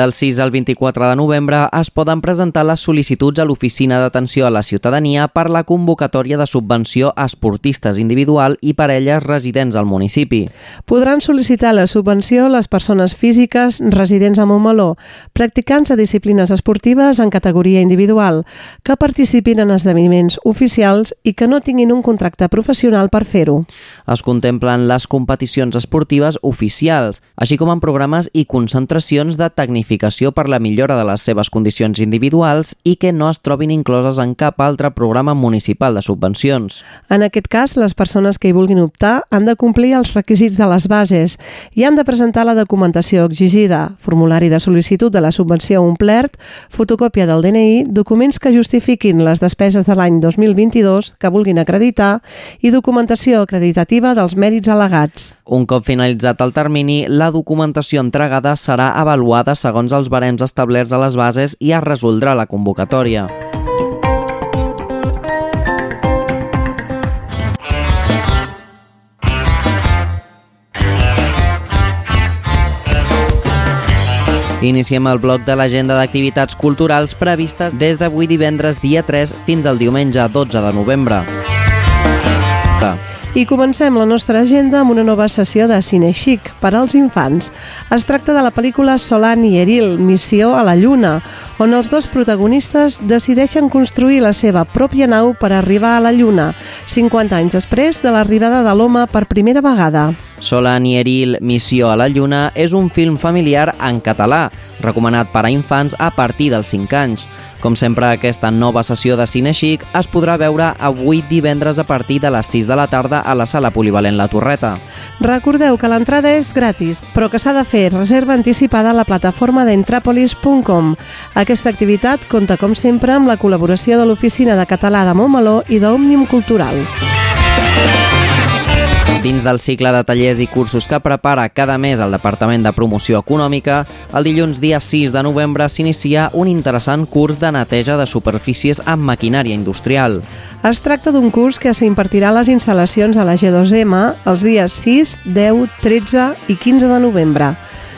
Del 6 al 24 de novembre es poden presentar les sol·licituds a l'Oficina d'Atenció a la Ciutadania per la convocatòria de subvenció a esportistes individual i parelles residents al municipi. Podran sol·licitar la subvenció les persones físiques residents a Montmeló, practicants de disciplines esportives en categoria individual, que participin en esdeveniments oficials i que no tinguin un contracte professional per fer-ho. Es contemplen les competicions esportives oficials, així com en programes i concentracions de tecnificació per la millora de les seves condicions individuals i que no es trobin incloses en cap altre programa municipal de subvencions. En aquest cas, les persones que hi vulguin optar han de complir els requisits de les bases i han de presentar la documentació exigida, formulari de sol·licitud de la subvenció omplert, fotocòpia del DNI, documents que justifiquin les despeses de l'any 2022 que vulguin acreditar i documentació acreditativa dels mèrits al·legats. Un cop finalitzat el termini, la documentació entregada serà avaluada segons els barems establerts a les bases i es resoldrà la convocatòria. Iniciem el bloc de l'agenda d'activitats culturals previstes des d'avui divendres dia 3 fins al diumenge 12 de novembre. I comencem la nostra agenda amb una nova sessió de Cine Chic per als infants. Es tracta de la pel·lícula Solan i Eril, Missió a la Lluna, on els dos protagonistes decideixen construir la seva pròpia nau per arribar a la Lluna, 50 anys després de l'arribada de l'home per primera vegada. Solan i Eril, Missió a la Lluna és un film familiar en català, recomanat per a infants a partir dels 5 anys. Com sempre, aquesta nova sessió de Cine Chic es podrà veure avui divendres a partir de les 6 de la tarda a la sala polivalent La Torreta. Recordeu que l'entrada és gratis, però que s'ha de fer reserva anticipada a la plataforma d'entrapolis.com. Aquesta activitat compta, com sempre, amb la col·laboració de l'Oficina de Català de Montmeló i d'Òmnium Cultural. Dins del cicle de tallers i cursos que prepara cada mes el Departament de Promoció Econòmica, el dilluns dia 6 de novembre s'inicia un interessant curs de neteja de superfícies amb maquinària industrial. Es tracta d'un curs que s'impartirà a les instal·lacions a la G2M els dies 6, 10, 13 i 15 de novembre.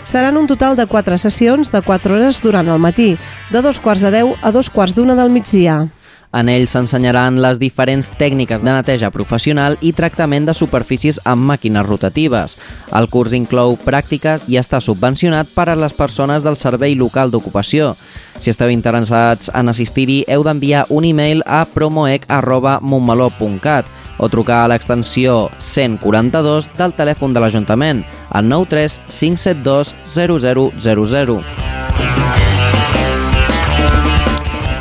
Seran un total de 4 sessions de 4 hores durant el matí, de dos quarts de 10 a dos quarts d'una del migdia. En ell s'ensenyaran les diferents tècniques de neteja professional i tractament de superfícies amb màquines rotatives. El curs inclou pràctiques i està subvencionat per a les persones del Servei Local d'Ocupació. Si esteu interessats en assistir-hi, heu d'enviar un e-mail a promoec.montmeló.cat o trucar a l'extensió 142 del telèfon de l'Ajuntament al 93 572 0000.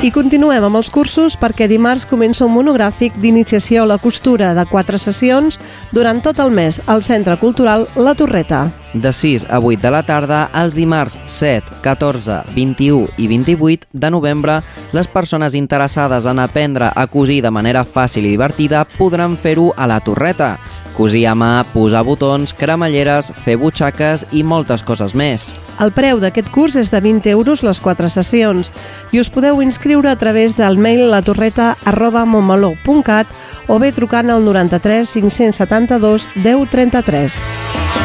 I continuem amb els cursos perquè dimarts comença un monogràfic d'iniciació a la costura de quatre sessions durant tot el mes al Centre Cultural La Torreta. De 6 a 8 de la tarda, els dimarts 7, 14, 21 i 28 de novembre, les persones interessades en aprendre a cosir de manera fàcil i divertida podran fer-ho a La Torreta. Cosir a mà, posar botons, cremalleres, fer butxaques i moltes coses més. El preu d'aquest curs és de 20 euros les quatre sessions i us podeu inscriure a través del mail latorreta arroba montmeló.cat o bé trucant al 93 572 1033.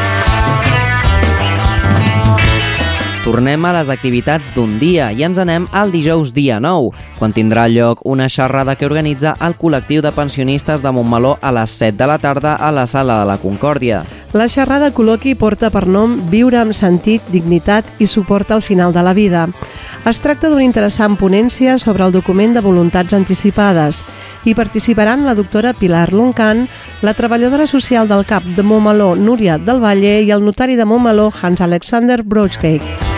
Tornem a les activitats d'un dia i ens anem al dijous dia 9, quan tindrà lloc una xerrada que organitza el col·lectiu de pensionistes de Montmeló a les 7 de la tarda a la Sala de la Concòrdia. La xerrada col·loqui porta per nom Viure amb sentit, dignitat i suport al final de la vida. Es tracta d'una interessant ponència sobre el document de voluntats anticipades. Hi participaran la doctora Pilar Luncan, la treballadora social del CAP de Montmeló, Núria del Valle, i el notari de Montmeló, Hans Alexander Brochcake.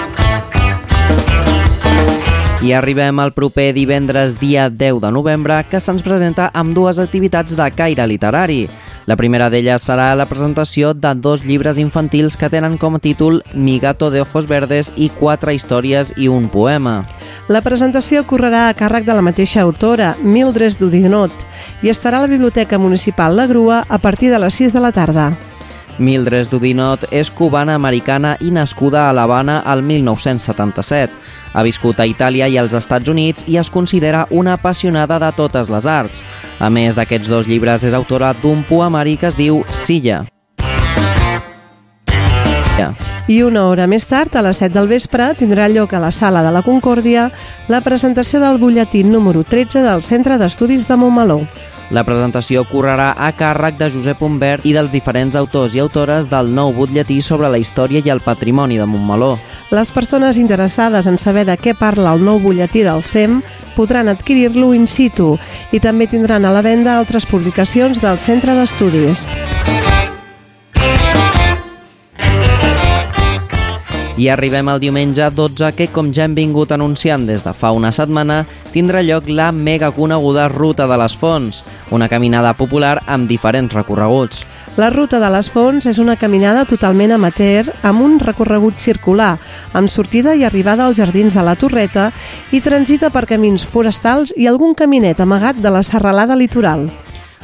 I arribem al proper divendres dia 10 de novembre que se'ns presenta amb dues activitats de caire literari. La primera d'elles serà la presentació de dos llibres infantils que tenen com a títol Mi gato de ojos verdes i quatre històries i un poema. La presentació correrà a càrrec de la mateixa autora, Mildred Dudinot, i estarà a la Biblioteca Municipal La Grua a partir de les 6 de la tarda. Mildred Dudinot és cubana-americana i nascuda a l'Havana al 1977. Ha viscut a Itàlia i als Estats Units i es considera una apassionada de totes les arts. A més d'aquests dos llibres, és autora d'un poemari que es diu Silla. I una hora més tard, a les 7 del vespre, tindrà lloc a la Sala de la Concòrdia la presentació del butlletí número 13 del Centre d'Estudis de Montmeló. La presentació correrà a càrrec de Josep Humbert i dels diferents autors i autores del nou butlletí sobre la història i el patrimoni de Montmeló. Les persones interessades en saber de què parla el nou butlletí del CEM podran adquirir-lo in situ i també tindran a la venda altres publicacions del Centre d'Estudis. I arribem al diumenge 12 que, com ja hem vingut anunciant des de fa una setmana, tindrà lloc la mega coneguda Ruta de les Fonts, una caminada popular amb diferents recorreguts. La Ruta de les Fonts és una caminada totalment amateur amb un recorregut circular, amb sortida i arribada als jardins de la Torreta i transita per camins forestals i algun caminet amagat de la serralada litoral.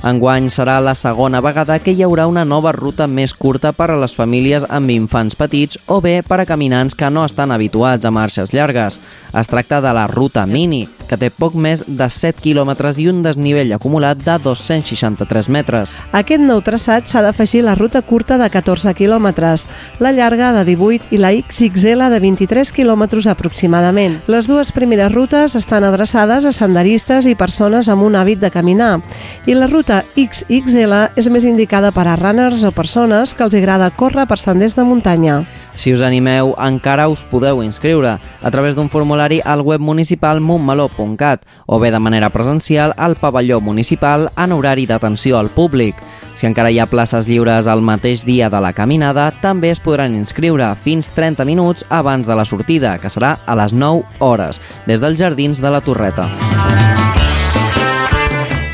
Enguany serà la segona vegada que hi haurà una nova ruta més curta per a les famílies amb infants petits o bé per a caminants que no estan habituats a marxes llargues. Es tracta de la Ruta Mini, que té poc més de 7 quilòmetres i un desnivell acumulat de 263 metres. Aquest nou traçat s'ha d'afegir la ruta curta de 14 quilòmetres, la llarga de 18 i la XXL de 23 quilòmetres aproximadament. Les dues primeres rutes estan adreçades a senderistes i persones amb un hàbit de caminar, i la ruta XXL és més indicada per a runners o persones que els agrada córrer per senders de muntanya. Si us animeu, encara us podeu inscriure a través d'un formulari al web municipal montmeló.cat o bé de manera presencial al pavelló municipal en horari d'atenció al públic. Si encara hi ha places lliures el mateix dia de la caminada, també es podran inscriure fins 30 minuts abans de la sortida, que serà a les 9 hores, des dels jardins de la Torreta.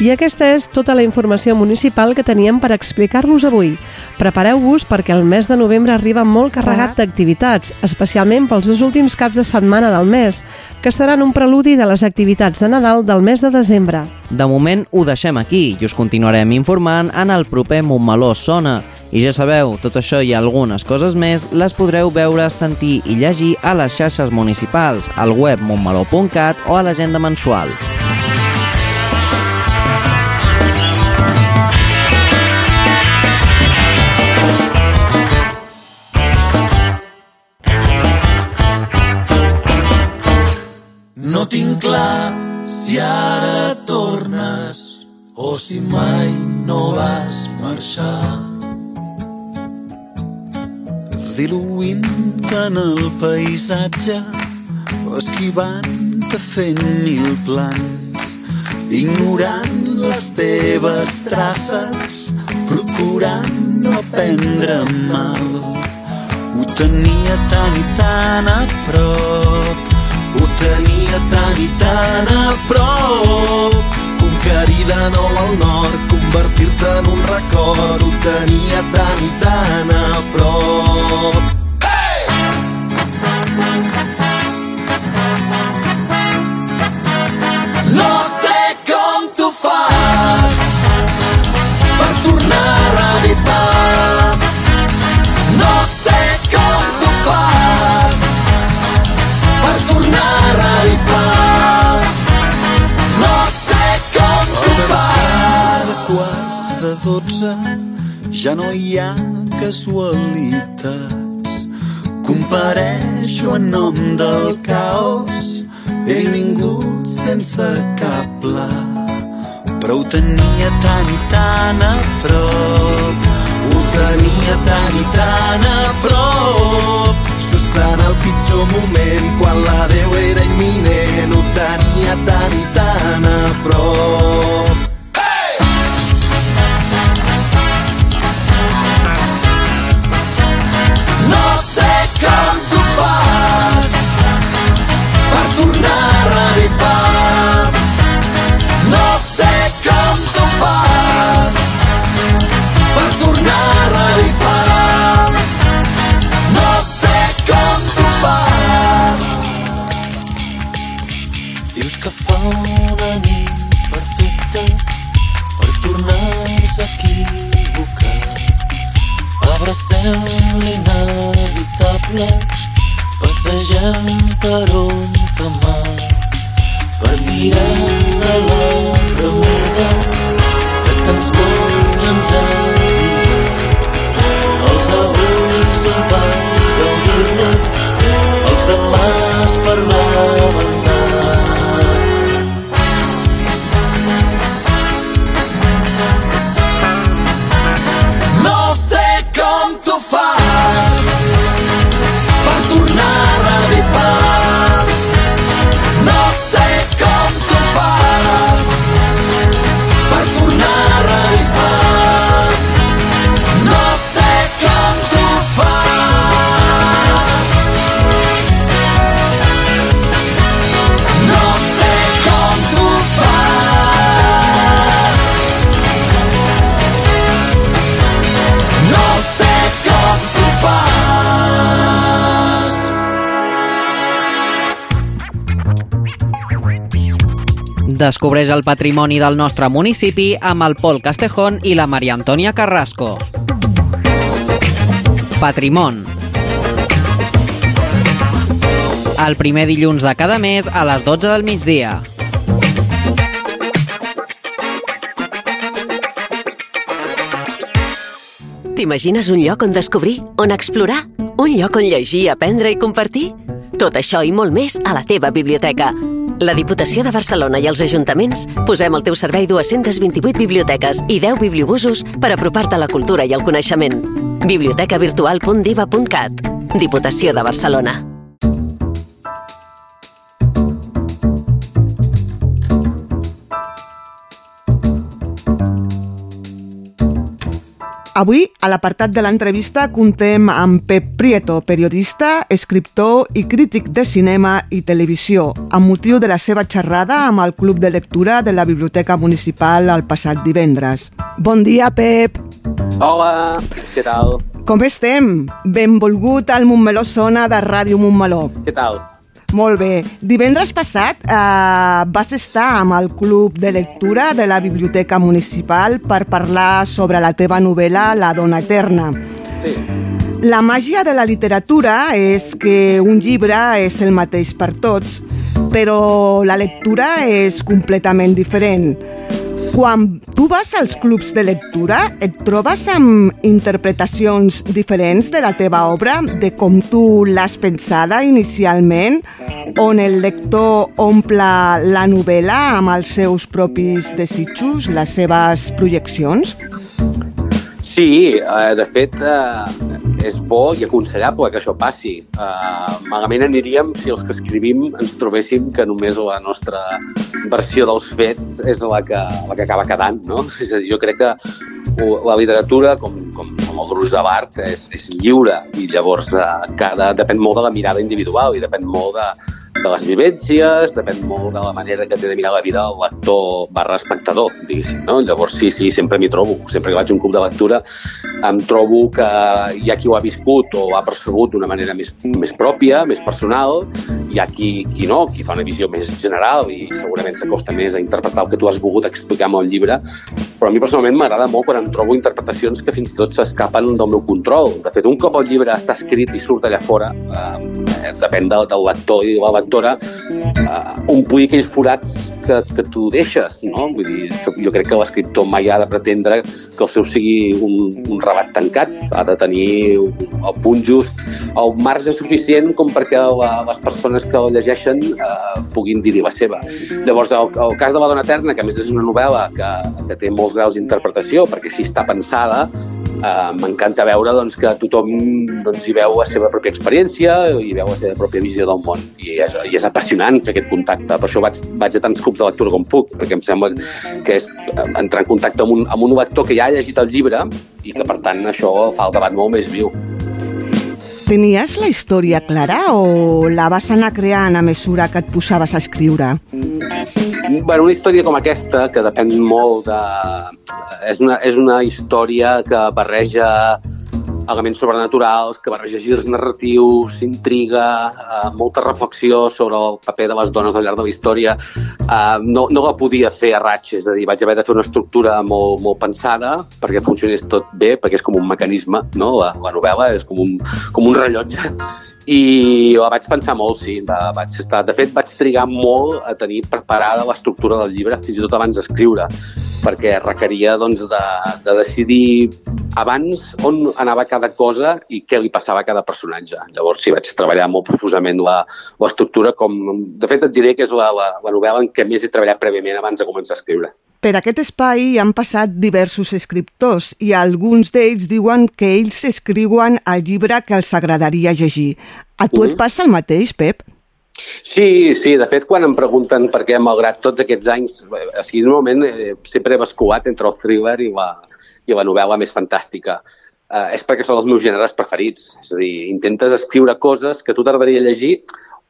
I aquesta és tota la informació municipal que teníem per explicar-vos avui. Prepareu-vos perquè el mes de novembre arriba molt carregat d'activitats, especialment pels dos últims caps de setmana del mes, que seran un preludi de les activitats de Nadal del mes de desembre. De moment ho deixem aquí i us continuarem informant en el proper Montmeló Sona. I ja sabeu, tot això i algunes coses més les podreu veure, sentir i llegir a les xarxes municipals, al web montmeló.cat o a l'agenda mensual. No tinc clar si ara tornes o si mai no vas marxar. Diluint en el paisatge o esquivant-te fent mil plans ignorant les teves traces, procurant no prendre mal. Ho tenia tan i tan a prop, ho tenia tan i tan a prop. Conquerir de nou al nord, convertir-te en un record, ho tenia tan i tan a prop. No dotze ja no hi ha casualitats. Compareixo en nom del caos he vingut sense cap pla, però ho tenia tan i tan a prop. Ho tenia tan i tan a prop. Just en el pitjor moment, quan la Déu era imminent, ho tenia tan i tan a prop. Descobreix el patrimoni del nostre municipi amb el Pol Castejón i la Maria Antònia Carrasco. Patrimon. El primer dilluns de cada mes a les 12 del migdia. T'imagines un lloc on descobrir, on explorar? Un lloc on llegir, aprendre i compartir? Tot això i molt més a la teva biblioteca. La Diputació de Barcelona i els ajuntaments posem al teu servei 228 biblioteques i 10 bibliobusos per apropar-te a la cultura i el coneixement. bibliotecavirtual.diva.cat Diputació de Barcelona. Avui, a l'apartat de l'entrevista, contem amb Pep Prieto, periodista, escriptor i crític de cinema i televisió, amb motiu de la seva xerrada amb el Club de Lectura de la Biblioteca Municipal el passat divendres. Bon dia, Pep! Hola, què tal? Com estem? Benvolgut al Montmeló Sona de Ràdio Montmeló. Què tal? Molt bé. Divendres passat eh, vas estar amb el Club de Lectura de la Biblioteca Municipal per parlar sobre la teva novel·la La dona eterna. Sí. La màgia de la literatura és que un llibre és el mateix per tots, però la lectura és completament diferent. Quan tu vas als clubs de lectura, et trobes amb interpretacions diferents de la teva obra, de com tu l'has pensada inicialment, on el lector omple la novel·la amb els seus propis desitjos, les seves projeccions? Sí, eh, de fet, eh, és bo i aconsellable que això passi. Uh, malament aniríem si els que escrivim ens trobéssim que només la nostra versió dels fets és la que, la que acaba quedant, no? És a dir, jo crec que la literatura, com, com, com el gruix de l'art, és, és lliure i llavors uh, cada, depèn molt de la mirada individual i depèn molt de, de les vivències, depèn molt de la manera que té de mirar la vida el lector barra espectador, diguéssim, no? Llavors, sí, sí, sempre m'hi trobo. Sempre que vaig a un club de lectura em trobo que hi ha qui ho ha viscut o ha percebut d'una manera més, més pròpia, més personal, hi ha qui, qui no, qui fa una visió més general i segurament s'acosta més a interpretar el que tu has volgut explicar amb el llibre, però a mi personalment m'agrada molt quan em trobo interpretacions que fins i tot s'escapen del meu control. De fet, un cop el llibre està escrit i surt allà fora, eh, depèn del, del lector i de la lectora, eh, omplir aquells forats que, que tu deixes, no? Vull dir, jo crec que l'escriptor mai ha de pretendre que el seu sigui un, un relat tancat, ha de tenir el punt just, el marge suficient com perquè la, les persones que el llegeixen eh, puguin dir-hi la seva. Llavors, el, el cas de la dona eterna, que a més és una novel·la que, que té molts graus d'interpretació, perquè així està pensada, eh, m'encanta veure doncs, que tothom doncs, hi veu la seva pròpia experiència i veu la seva pròpia visió del món. I és, i és apassionant fer aquest contacte. Per això vaig, vaig a tants clubs de lectura com puc, perquè em sembla que és eh, entrar en contacte amb un, amb un lector que ja ha llegit el llibre i que, per tant, això fa el debat molt més viu. Tenies la història clara o la vas anar creant a mesura que et posaves a escriure? Bueno, una història com aquesta, que depèn molt de... És una, és una història que barreja elements sobrenaturals, que barreja girs narratius, intriga, eh, molta reflexió sobre el paper de les dones al llarg de la història. Eh, no, no la podia fer a raig, és a dir, vaig haver de fer una estructura molt, molt pensada perquè funcionés tot bé, perquè és com un mecanisme, no? La, la novel·la és com un, com un rellotge i la vaig pensar molt, sí. Va, vaig estar, de fet, vaig trigar molt a tenir preparada l'estructura del llibre, fins i tot abans d'escriure, perquè requeria doncs, de, de decidir abans on anava cada cosa i què li passava a cada personatge. Llavors, sí, vaig treballar molt profusament l'estructura, com, de fet, et diré que és la, la, la novel·la en què més he treballat prèviament abans de començar a escriure. Per aquest espai han passat diversos escriptors i alguns d'ells diuen que ells escriuen el llibre que els agradaria llegir. A tu mm et passa el mateix, Pep? Sí, sí, de fet, quan em pregunten per què, malgrat tots aquests anys, o sigui, normalment eh, sempre he basculat entre el thriller i la, i la novel·la més fantàstica. Eh, és perquè són els meus gèneres preferits. És a dir, intentes escriure coses que tu t'agradaria llegir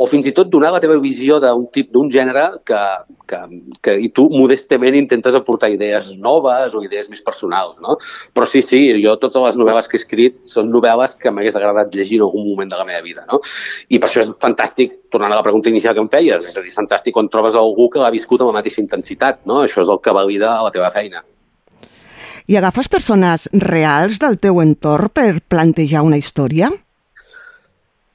o fins i tot donar la teva visió d'un tip d'un gènere que, que, que i tu modestament intentes aportar idees noves o idees més personals, no? Però sí, sí, jo totes les novel·les que he escrit són novel·les que m'hagués agradat llegir en algun moment de la meva vida, no? I per això és fantàstic, tornant a la pregunta inicial que em feies, és a dir, és fantàstic quan trobes algú que l'ha viscut amb la mateixa intensitat, no? Això és el que valida la teva feina. I agafes persones reals del teu entorn per plantejar una història?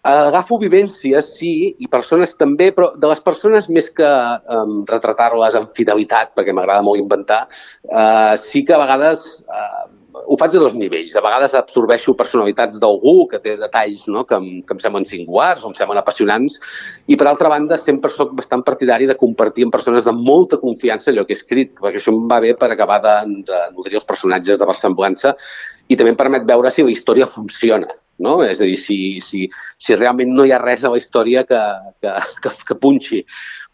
Agafo vivències, sí, i persones també, però de les persones més que um, retratar-les amb fidelitat, perquè m'agrada molt inventar, uh, sí que a vegades uh, ho faig a dos nivells. A vegades absorbeixo personalitats d'algú que té detalls no? que, em, que em semblen singulars o em semblen apassionants i, per altra banda, sempre sóc bastant partidari de compartir amb persones de molta confiança allò que he escrit, perquè això em va bé per acabar de, de nodrir els personatges de versemblança i també em permet veure si la història funciona no? És a dir, si, si, si realment no hi ha res a la història que, que, que, que punxi.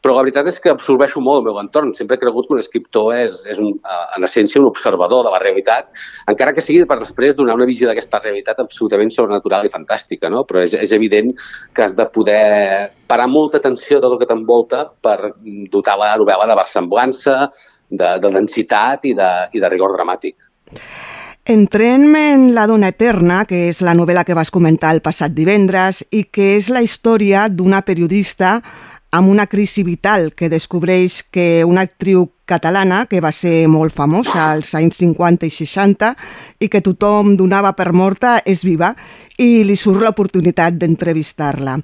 Però la veritat és que absorbeixo molt el meu entorn. Sempre he cregut que un escriptor és, és un, en essència un observador de la realitat, encara que sigui per després donar una visió d'aquesta realitat absolutament sobrenatural i fantàstica, no? Però és, és evident que has de poder parar molta atenció a tot el que t'envolta per dotar la novel·la de versemblança, de, de densitat i de, i de rigor dramàtic. Entrem en La dona eterna, que és la novel·la que vas comentar el passat divendres i que és la història d'una periodista amb una crisi vital que descobreix que una actriu catalana que va ser molt famosa als anys 50 i 60 i que tothom donava per morta és viva i li surt l'oportunitat d'entrevistar-la.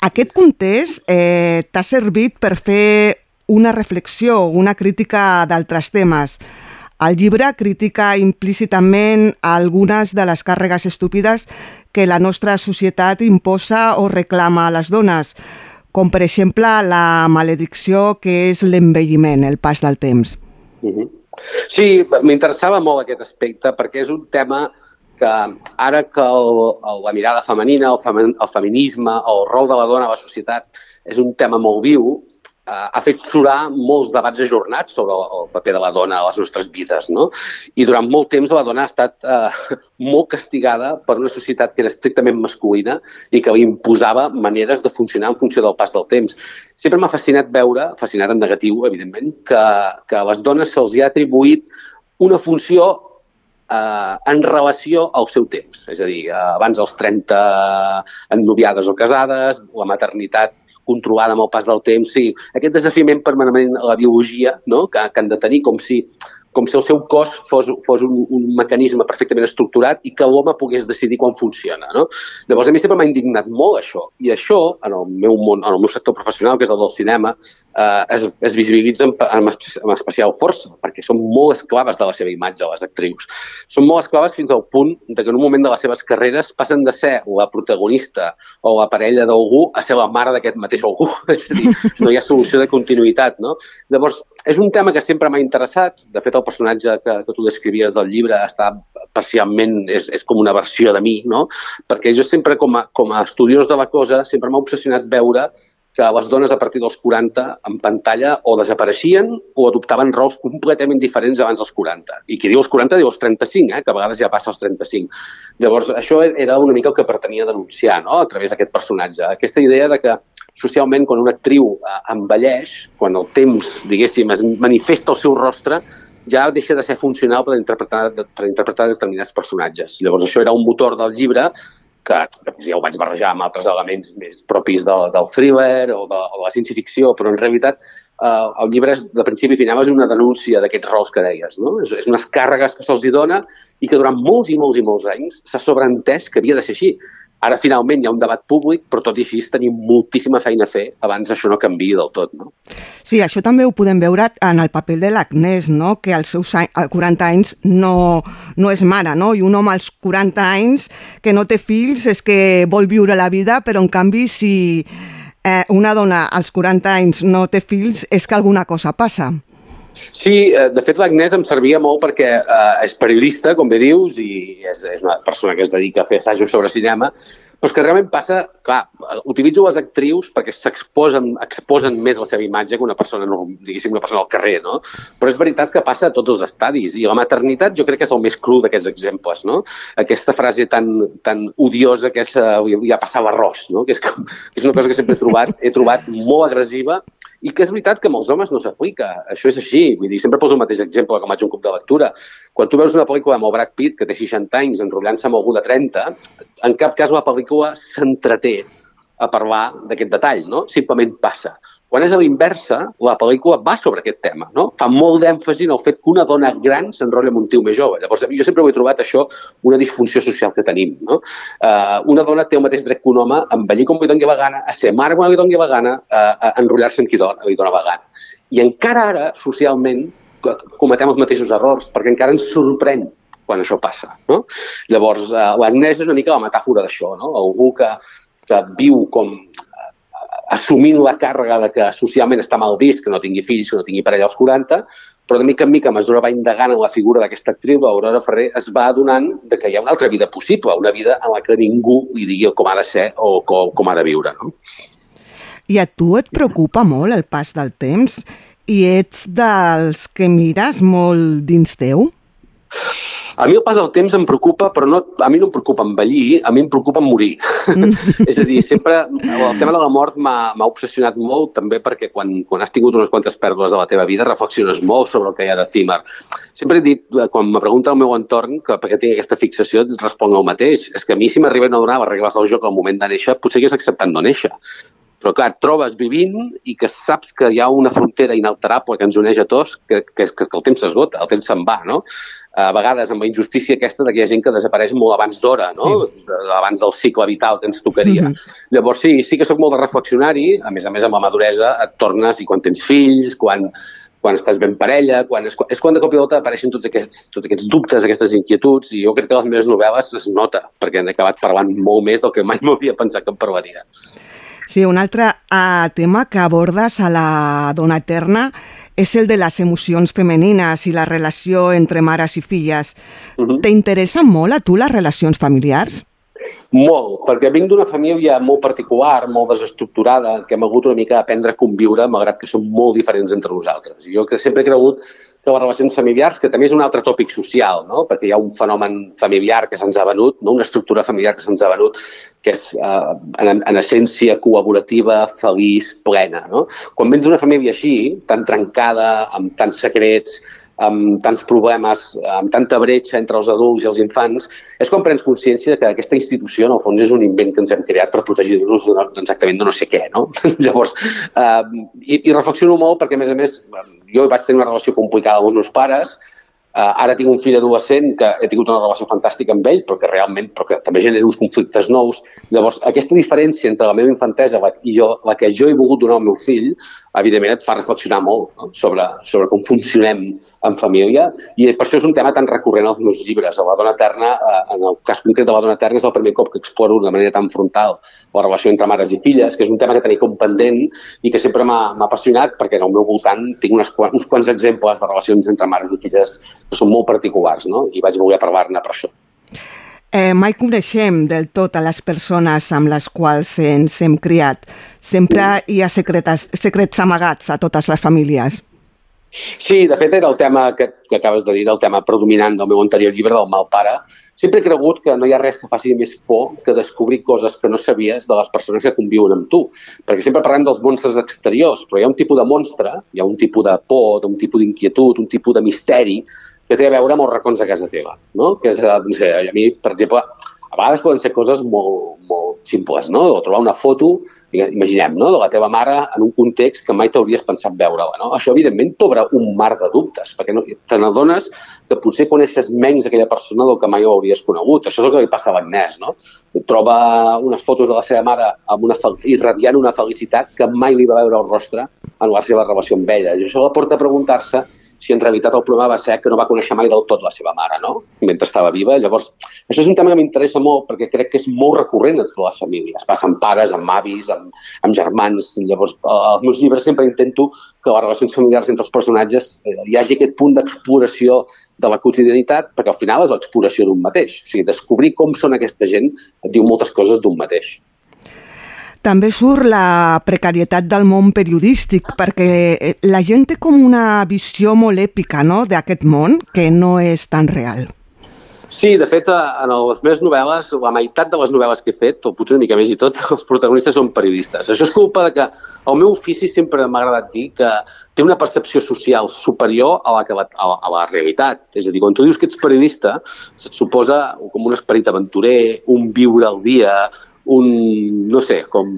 Aquest context eh, t'ha servit per fer una reflexió, una crítica d'altres temes. El llibre critica implícitament algunes de les càrregues estúpides que la nostra societat imposa o reclama a les dones, com per exemple la maledicció que és l'envelliment, el pas del temps. Uh -huh. Sí, m'interessava molt aquest aspecte perquè és un tema que ara que el, el, la mirada femenina, el, femen, el feminisme, el rol de la dona a la societat és un tema molt viu, ha fet surar molts debats ajornats sobre el, paper de la dona a les nostres vides, no? I durant molt temps la dona ha estat eh, molt castigada per una societat que era estrictament masculina i que li imposava maneres de funcionar en funció del pas del temps. Sempre m'ha fascinat veure, fascinat en negatiu, evidentment, que, que a les dones se'ls ha atribuït una funció eh, en relació al seu temps. És a dir, eh, abans dels 30 ennoviades o casades, la maternitat controlada amb el pas del temps, sí, aquest desafiament permanent a la biologia no? que, que han de tenir com si com si el seu cos fos, fos un, un mecanisme perfectament estructurat i que l'home pogués decidir com funciona. No? Llavors, a mi sempre m'ha indignat molt això. I això, en el meu món, en el meu sector professional, que és el del cinema, eh, es, es visibilitza amb, amb, amb especial força, perquè són molt esclaves de la seva imatge, les actrius. Són molt esclaves fins al punt de que en un moment de les seves carreres passen de ser la protagonista o la parella d'algú a ser la mare d'aquest mateix algú. és a dir, no hi ha solució de continuïtat. No? Llavors, és un tema que sempre m'ha interessat. De fet, el personatge que, que tu descrivies del llibre està parcialment, és, és com una versió de mi, no? Perquè jo sempre, com a, com a estudiós de la cosa, sempre m'ha obsessionat veure que les dones a partir dels 40 en pantalla o desapareixien o adoptaven rols completament diferents abans dels 40. I qui diu els 40 diu els 35, eh? que a vegades ja passa els 35. Llavors, això era una mica el que pretenia denunciar no? a través d'aquest personatge. Aquesta idea de que socialment, quan una actriu eh, envelleix, quan el temps, diguéssim, es manifesta el seu rostre, ja deixa de ser funcional per interpretar, per interpretar determinats personatges. Llavors, això era un motor del llibre que ja ho vaig barrejar amb altres elements més propis del, del thriller o de, o de la ciència-ficció, però en realitat eh, el llibre és, de principi a final és una denúncia d'aquests rols que deies. No? És, és unes càrregues que se'ls dona i que durant molts i molts i molts anys s'ha sobreentès que havia de ser així. Ara, finalment, hi ha un debat públic, però tot i així tenim moltíssima feina a fer abans això no canvi del tot. No? Sí, això també ho podem veure en el paper de l'Agnès, no? que als seus 40 anys no, no és mare, no? i un home als 40 anys que no té fills és que vol viure la vida, però en canvi si eh, una dona als 40 anys no té fills és que alguna cosa passa. Sí, eh, de fet l'Agnès em servia molt perquè eh, és periodista, com bé dius, i és, és una persona que es dedica a fer assajos sobre cinema, però és que realment passa, clar, utilitzo les actrius perquè s'exposen exposen més la seva imatge que una persona, diguéssim, una persona al carrer, no? Però és veritat que passa a tots els estadis, i la maternitat jo crec que és el més cru d'aquests exemples, no? Aquesta frase tan, tan odiosa que és ja passar l'arròs, no? Que és, com, que és una cosa que sempre he trobat, he trobat molt agressiva i que és veritat que amb els homes no s'aplica. Això és així. Vull dir, sempre poso el mateix exemple que vaig un cop de lectura. Quan tu veus una pel·lícula amb el Brad Pitt, que té 60 anys, enrotllant-se amb algú de 30, en cap cas la pel·lícula s'entreté a parlar d'aquest detall, no? Simplement passa. Quan és a l'inversa, la pel·lícula va sobre aquest tema, no? Fa molt d'èmfasi en el fet que una dona gran s'enrotlla amb un tio més jove. Llavors, jo sempre ho he trobat això una disfunció social que tenim, no? Uh, una dona té el mateix dret que un home a envellir com li doni la gana, a ser mare quan li doni la gana, a, a enrotllar-se amb qui dona, li dona la gana. I encara ara, socialment, cometem els mateixos errors, perquè encara ens sorprèn quan això passa. No? Llavors, uh, l'Agnès és una mica la metàfora d'això, no? algú que, que viu com assumint la càrrega de que socialment està mal vist que no tingui fills, que no tingui parella als 40, però de mica en mica, a mesura va indagant en la figura d'aquesta actriu, l'Aurora Ferrer es va adonant de que hi ha una altra vida possible, una vida en la que ningú li digui com ha de ser o com, com ha de viure. No? I a tu et preocupa molt el pas del temps? I ets dels que mires molt dins teu? A mi el pas del temps em preocupa, però no, a mi no em preocupa envellir, a mi em preocupa morir. Mm. és a dir, sempre el tema de la mort m'ha obsessionat molt, també perquè quan, quan has tingut unes quantes pèrdues de la teva vida reflexiones molt sobre el que hi ha d'efímer. Sempre he dit, quan me pregunta el meu entorn que per què tinc aquesta fixació, responc el mateix. És que a mi si m'arriben a donar les regles del joc al moment de néixer, potser hagués acceptat no néixer. Però, clar, et trobes vivint i que saps que hi ha una frontera inalterable que ens uneix a tots, que, que, que, que el temps s'esgota, el temps se'n va, no? A vegades amb la injustícia aquesta de que hi ha gent que desapareix molt abans d'hora, no? Sí. Abans del cicle vital que ens tocaria. Mm -hmm. Llavors, sí, sí que sóc molt de reflexionari, a més a més amb la maduresa et tornes i quan tens fills, quan, quan estàs ben parella, quan és, és quan de cop i volta apareixen tots aquests, tots aquests dubtes, aquestes inquietuds, i jo crec que les meves novel·les es nota, perquè han acabat parlant molt més del que mai m'havia pensat que em parlaria. Sí, un altre uh, tema que abordes a la dona eterna és el de les emocions femenines i la relació entre mares i filles. Uh -huh. T'interessen molt a tu les relacions familiars? Molt, perquè vinc d'una família molt particular, molt desestructurada, que hem hagut una mica d'aprendre a conviure, malgrat que som molt diferents entre nosaltres. Jo que sempre he cregut que les relacions familiars, que també és un altre tòpic social, no? perquè hi ha un fenomen familiar que se'ns ha venut, no? una estructura familiar que se'ns ha venut, que és eh, en, en essència col·laborativa, feliç, plena. No? Quan vens d'una família així, tan trencada, amb tants secrets, amb tants problemes, amb tanta bretxa entre els adults i els infants, és quan prens consciència que aquesta institució, en el fons, és un invent que ens hem creat per protegir-nos exactament de no sé què, no? Llavors, eh, i, i reflexiono molt perquè, a més a més, jo vaig tenir una relació complicada amb els meus pares, Uh, ara tinc un fill adolescent que he tingut una relació fantàstica amb ell, però que realment però que també genera uns conflictes nous. Llavors, aquesta diferència entre la meva infantesa i jo, la que jo he volgut donar al meu fill, evidentment et fa reflexionar molt no? sobre, sobre com funcionem en família i per això és un tema tan recurrent als meus llibres. La dona eterna, eh, en el cas concret de la dona eterna, és el primer cop que exploro de manera tan frontal la relació entre mares i filles, que és un tema que tenia com pendent i que sempre m'ha apassionat perquè el meu voltant tinc unes, uns quants exemples de relacions entre mares i filles que són molt particulars no? i vaig voler parlar-ne per això. Eh, mai coneixem del tot a les persones amb les quals ens hem criat. Sempre hi ha secretes, secrets amagats a totes les famílies. Sí, de fet era el tema que, que acabes de dir, el tema predominant del meu anterior llibre, del mal pare. Sempre he cregut que no hi ha res que faci més por que descobrir coses que no sabies de les persones que conviuen amb tu. Perquè sempre parlem dels monstres exteriors, però hi ha un tipus de monstre, hi ha un tipus de por, un tipus d'inquietud, un tipus de misteri que té a veure amb els racons de casa teva, no? Que és, eh, no sé, a mi, per exemple, a vegades poden ser coses molt, molt simples, no? O trobar una foto, imaginem, no? de la teva mare en un context que mai t'hauries pensat veure-la, no? Això, evidentment, t'obre un mar de dubtes, perquè no, te n'adones que potser coneixes menys aquella persona del que mai ho hauries conegut. Això és el que li passa a l'Agnès, no? Troba unes fotos de la seva mare amb una, irradiant una felicitat que mai li va veure el rostre en la seva relació amb ella. I això la porta a preguntar-se si en realitat el problema va ser que no va conèixer mai del tot la seva mare, no? mentre estava viva. Llavors, això és un tema que m'interessa molt perquè crec que és molt recurrent en totes les famílies. Passa amb pares, amb avis, amb, amb germans. Llavors, als meus llibres sempre intento que les relacions familiars entre els personatges eh, hi hagi aquest punt d'exploració de la quotidianitat, perquè al final és l'exploració d'un mateix. O sigui, descobrir com són aquesta gent et diu moltes coses d'un mateix. També surt la precarietat del món periodístic, perquè eh, la gent té com una visió molt èpica no? d'aquest món, que no és tan real. Sí, de fet, en les meves novel·les, la meitat de les novel·les que he fet, o potser una mica més i tot, els protagonistes són periodistes. Això és culpa de que el meu ofici sempre m'ha agradat dir que té una percepció social superior a la, que a, la, a la realitat. És a dir, quan tu dius que ets periodista, se't suposa com un esperit aventurer, un viure al dia, un, no sé, com,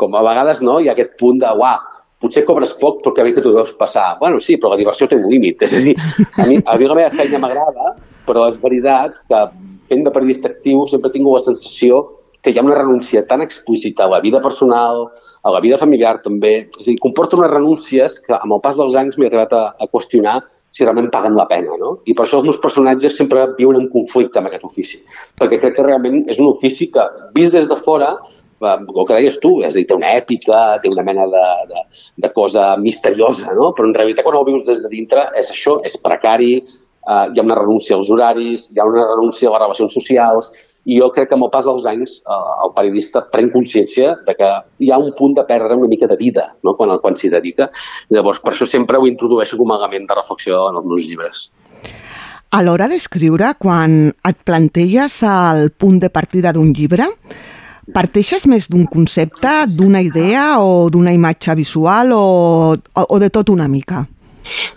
com a vegades no, hi ha aquest punt de, uah, potser cobres poc però que bé que t'ho deus passar. Bueno, sí, però la diversió té un límit. És a dir, a mi, a mi la meva feina m'agrada, però és veritat que fent de periodista actiu sempre tinc la sensació que hi ha una renúncia tan explícita a la vida personal, a la vida familiar també. És a dir, comporta unes renúncies que amb el pas dels anys m'he arribat a, a qüestionar si realment paguen la pena, no? I per això els meus personatges sempre viuen en conflicte amb aquest ofici, perquè crec que realment és un ofici que, vist des de fora, eh, el que deies tu, és a dir, té una èpica, té una mena de, de, de cosa misteriosa, no? però en realitat quan ho vius des de dintre és això, és precari, eh, hi ha una renúncia als horaris, hi ha una renúncia a les relacions socials, i jo crec que amb el pas dels anys eh, el periodista pren consciència de que hi ha un punt de perdre una mica de vida no? quan, quan s'hi dedica. Llavors, per això sempre ho introdueixo com a element de reflexió en els meus llibres. A l'hora d'escriure, quan et planteges el punt de partida d'un llibre, parteixes més d'un concepte, d'una idea o d'una imatge visual o, o, de tot una mica?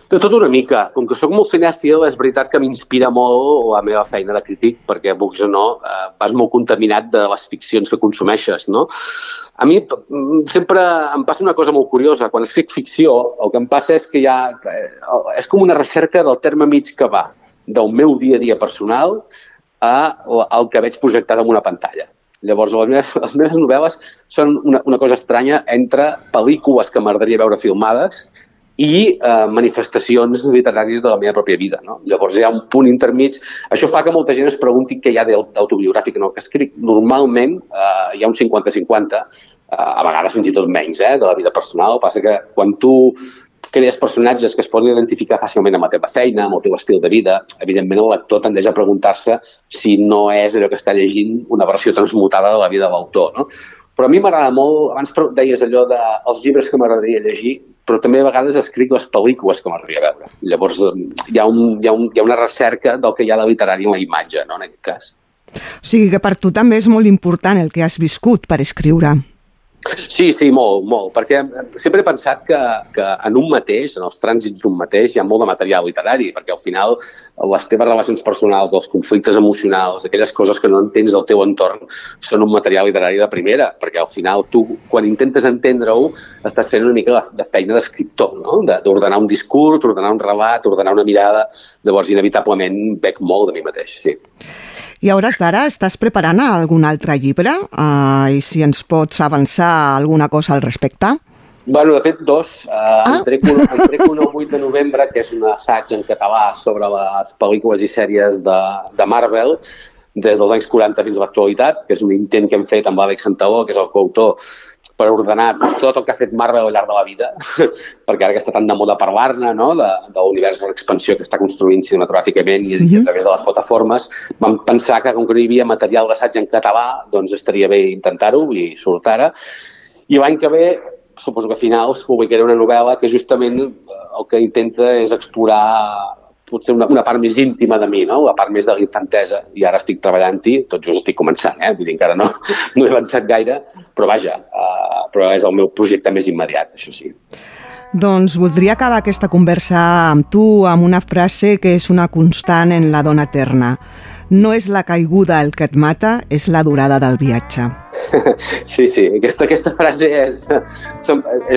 De tot una mica. Com que sóc molt cinèfil, és veritat que m'inspira molt la meva feina de crític, perquè, vulguis o no, eh, vas molt contaminat de les ficcions que consumeixes, no? A mi sempre em passa una cosa molt curiosa. Quan escric ficció, el que em passa és que hi ha... Eh, és com una recerca del terme mig que va del meu dia a dia personal a el que veig projectat en una pantalla. Llavors, les meves, les meves novel·les són una, una cosa estranya entre pel·lícules que m'agradaria veure filmades i eh, manifestacions literàries de la meva pròpia vida. No? Llavors hi ha un punt intermig. Això fa que molta gent es pregunti què hi ha d'autobiogràfic en el que escric. Normalment eh, hi ha un 50-50, a vegades fins i tot menys, eh, de la vida personal. Passa que quan tu crees personatges que es poden identificar fàcilment amb la teva feina, amb el teu estil de vida, evidentment el lector tendeix a preguntar-se si no és allò que està llegint una versió transmutada de la vida de l'autor. No? Però a mi m'agrada molt, abans deies allò de els llibres que m'agradaria llegir, però també a vegades escric les pel·lícules que m'agradaria veure. Llavors hi ha, un, hi, ha un, hi ha una recerca del que hi ha de literari en la imatge, no, en aquest cas. O sigui que per tu també és molt important el que has viscut per escriure. Sí, sí, molt, molt, perquè sempre he pensat que, que en un mateix, en els trànsits d'un mateix, hi ha molt de material literari, perquè al final les teves relacions personals, els conflictes emocionals, aquelles coses que no entens del teu entorn, són un material literari de primera, perquè al final tu, quan intentes entendre-ho, estàs fent una mica de feina d'escriptor, no? d'ordenar un discurs, d'ordenar un relat, d'ordenar una mirada, llavors inevitablement bec molt de mi mateix, sí. I a hores d'ara estàs preparant algun altre llibre? Uh, I si ens pots avançar alguna cosa al respecte? Bueno, de fet, dos. Uh, ah. en, trec un, en trec un el 8 de novembre, que és un assaig en català sobre les pel·lícules i sèries de, de Marvel, des dels anys 40 fins a l'actualitat, que és un intent que hem fet amb l'Àlex Santaló, que és el coautor per ordenar tot el que ha fet Marvel al llarg de la vida, perquè ara que està tan de moda parlar-ne, no? de, de l'univers de l'expansió que està construint cinematogràficament i, uh -huh. i a través de les plataformes, vam pensar que com que no hi havia material d'assaig en català, doncs estaria bé intentar-ho i surt ara. I l'any que ve, suposo que a finals, publicaré una novel·la que justament el que intenta és explorar potser una, una part més íntima de mi, no? la part més de l'infantesa, i ara estic treballant-hi, tot just estic començant, eh? vull dir, encara no, no he avançat gaire, però vaja, uh, però és el meu projecte més immediat, això sí. Doncs voldria acabar aquesta conversa amb tu amb una frase que és una constant en la dona eterna. No és la caiguda el que et mata, és la durada del viatge. Sí, sí, aquesta, aquesta frase és,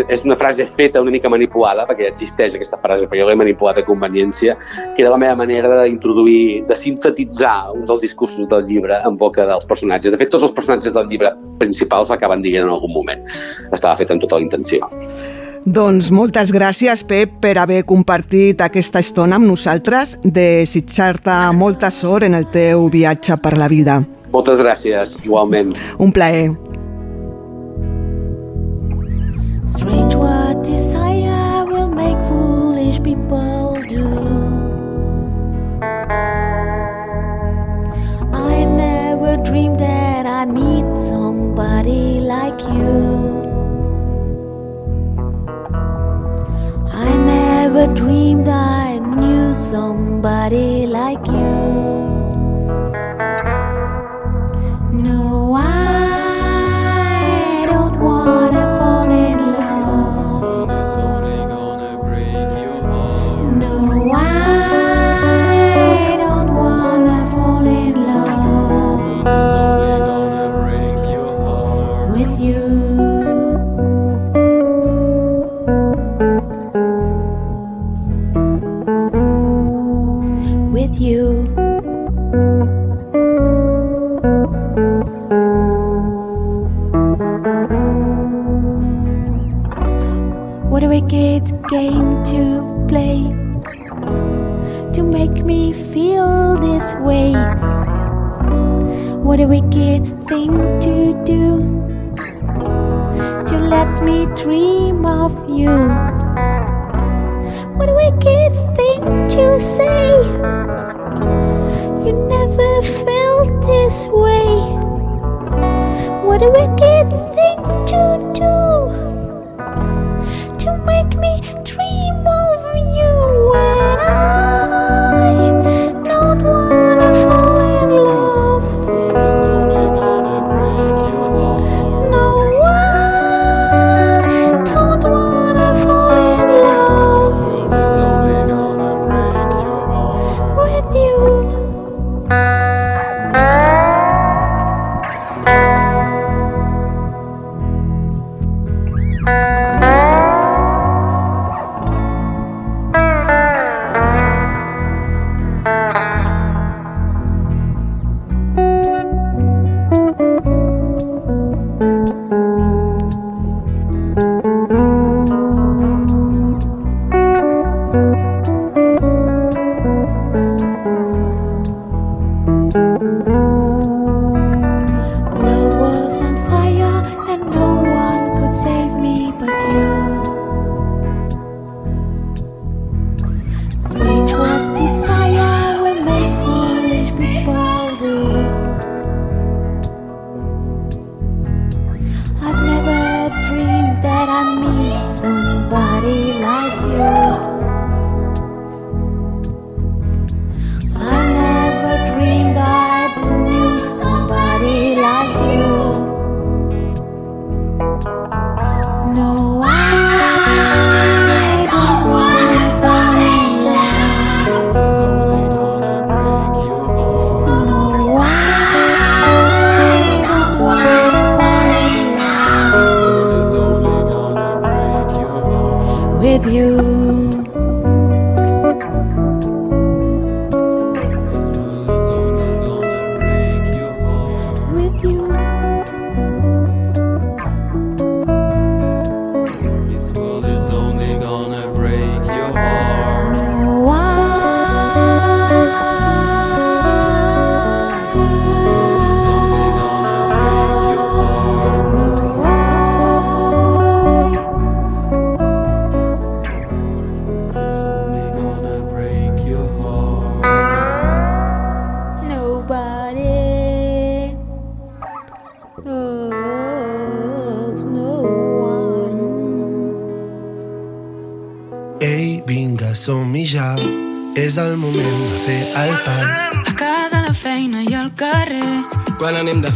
és una frase feta una mica manipulada, perquè existeix aquesta frase, perquè jo l'he manipulat a conveniència, que era la meva manera d'introduir, de sintetitzar un dels discursos del llibre en boca dels personatges. De fet, tots els personatges del llibre principals l'acaben dient en algun moment. Estava fet amb tota la intenció. Doncs moltes gràcies, Pep, per haver compartit aquesta estona amb nosaltres, desitjar-te molta sort en el teu viatge per la vida. Moltes gràcies, igualment. Un plaer. Strange what desire will make foolish people do. I never dreamed that I'd meet somebody like you. I never dreamed I knew somebody like Three.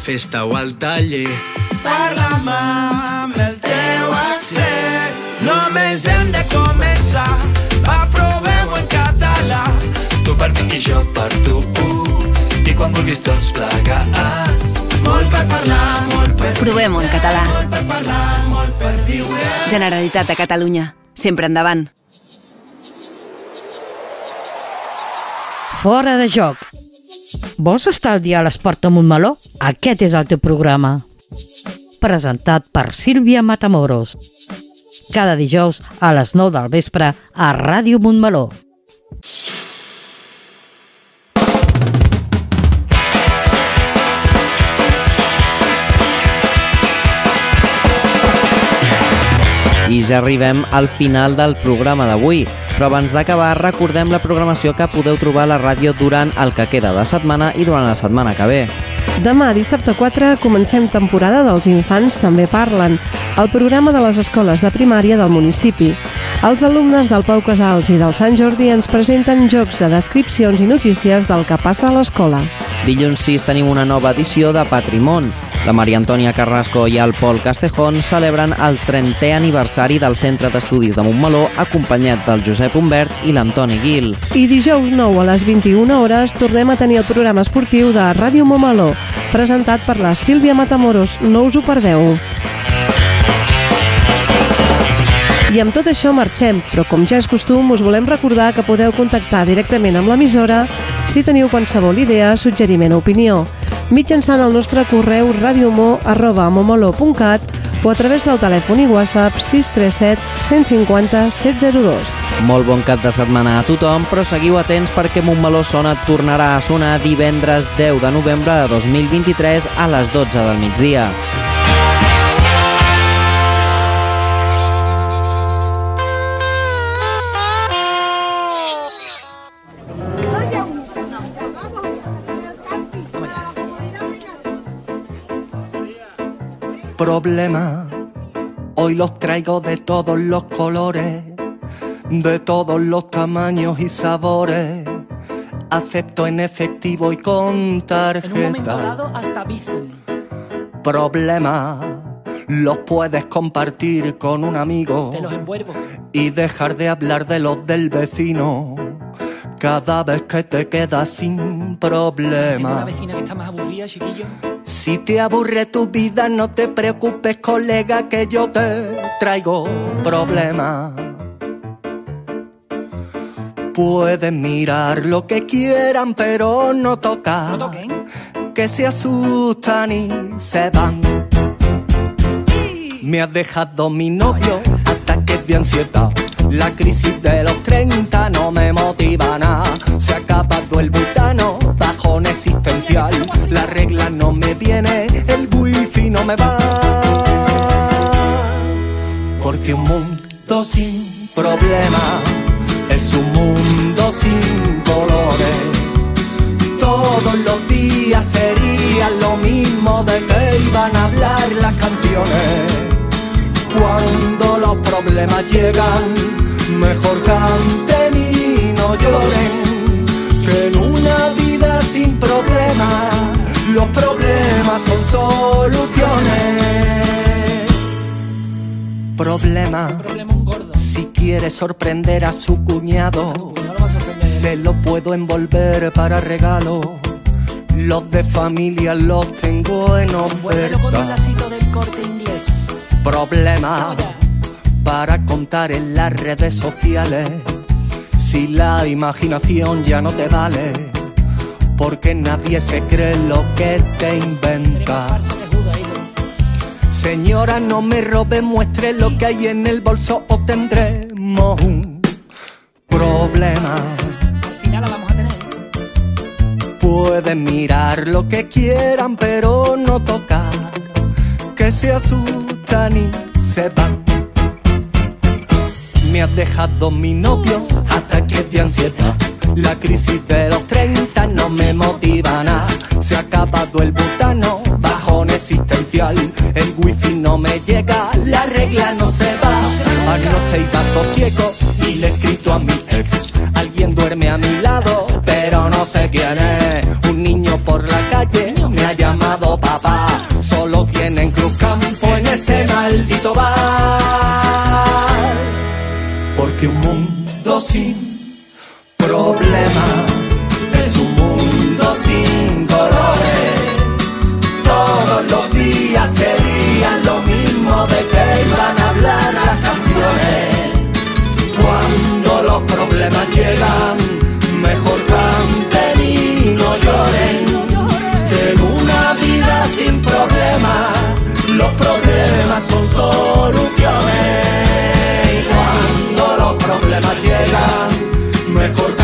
Festa o al taller. Parla'm amb el teu accent. Només hem de començar. Va, provem-ho en català. Tu per mi i jo per tu. I quan vulguis tots plegats. Molt per parlar, molt per Provem-ho en català. Molt per parlar, molt per viure. Generalitat de Catalunya. Sempre endavant. Fora de joc. Vols estar al dia a l'esport amb un meló? Aquest és el teu programa. Presentat per Sílvia Matamoros. Cada dijous a les 9 del vespre a Ràdio Montmeló. I ja arribem al final del programa d'avui. Però abans d'acabar, recordem la programació que podeu trobar a la ràdio durant el que queda de setmana i durant la setmana que ve. Demà, dissabte 4, comencem temporada dels Infants també parlen, el programa de les escoles de primària del municipi. Els alumnes del Pau Casals i del Sant Jordi ens presenten jocs de descripcions i notícies del que passa a l'escola. Dilluns 6 tenim una nova edició de Patrimon. La Maria Antònia Carrasco i el Pol Castejón celebren el 30è aniversari del Centre d'Estudis de Montmeló acompanyat del Josep Humbert i l'Antoni Guil. I dijous 9 a les 21 hores tornem a tenir el programa esportiu de Ràdio Momaló, presentat per la Sílvia Matamoros. No us ho perdeu. I amb tot això marxem, però com ja és costum, us volem recordar que podeu contactar directament amb l'emissora si teniu qualsevol idea, suggeriment o opinió, mitjançant el nostre correu radiomo.momolo.cat o a través del telèfon i WhatsApp 637 150 702. Molt bon cap de setmana a tothom, però seguiu atents perquè Montmeló Sona tornarà a sonar divendres 10 de novembre de 2023 a les 12 del migdia. Problema. Hoy los traigo de todos los colores, de todos los tamaños y sabores. Acepto en efectivo y con En un momento tarjeta. dado, hasta Bizum. Problema. Los puedes compartir con un amigo Te los envuelvo. y dejar de hablar de los del vecino cada vez que te quedas sin Tengo una problema. vecina que está más aburrida, chiquillo. Si te aburre tu vida, no te preocupes, colega, que yo te traigo problemas. Pueden mirar lo que quieran, pero no tocar. Que se asustan y se van. Me has dejado mi novio, ataques de ansiedad. La crisis de los 30 no me motiva nada. Se ha acabado el bajón existencial. La regla no me viene, el wifi no me va. Porque un mundo sin problema es un mundo sin colores. Todos los días serían lo mismo de que iban a hablar las canciones. Cuando los problemas llegan, mejor canten y no lloren. Problemas son soluciones. Problema. Si quiere sorprender a su cuñado, se lo puedo envolver para regalo. Los de familia los tengo en oferta. Problema para contar en las redes sociales. Si la imaginación ya no te vale, porque nadie se cree lo que te inventa. Señora, no me robe, muestre lo que hay en el bolso o tendremos un problema. Al final vamos a tener. Pueden mirar lo que quieran, pero no tocar, que se asustan y se van. Me has dejado mi novio, ataques de ansiedad. La crisis de los 30 no me motiva nada. Se ha acabado el butano, bajón existencial. El wifi no me llega, la regla no se va. Anoche iba todo ciego y le he escrito a mi ex. Alguien duerme a mi lado, pero no sé quién es. Un niño por la calle problemas llegan, mejor canten y no lloren. En una vida sin problemas, los problemas son soluciones. Cuando los problemas llegan, mejor canten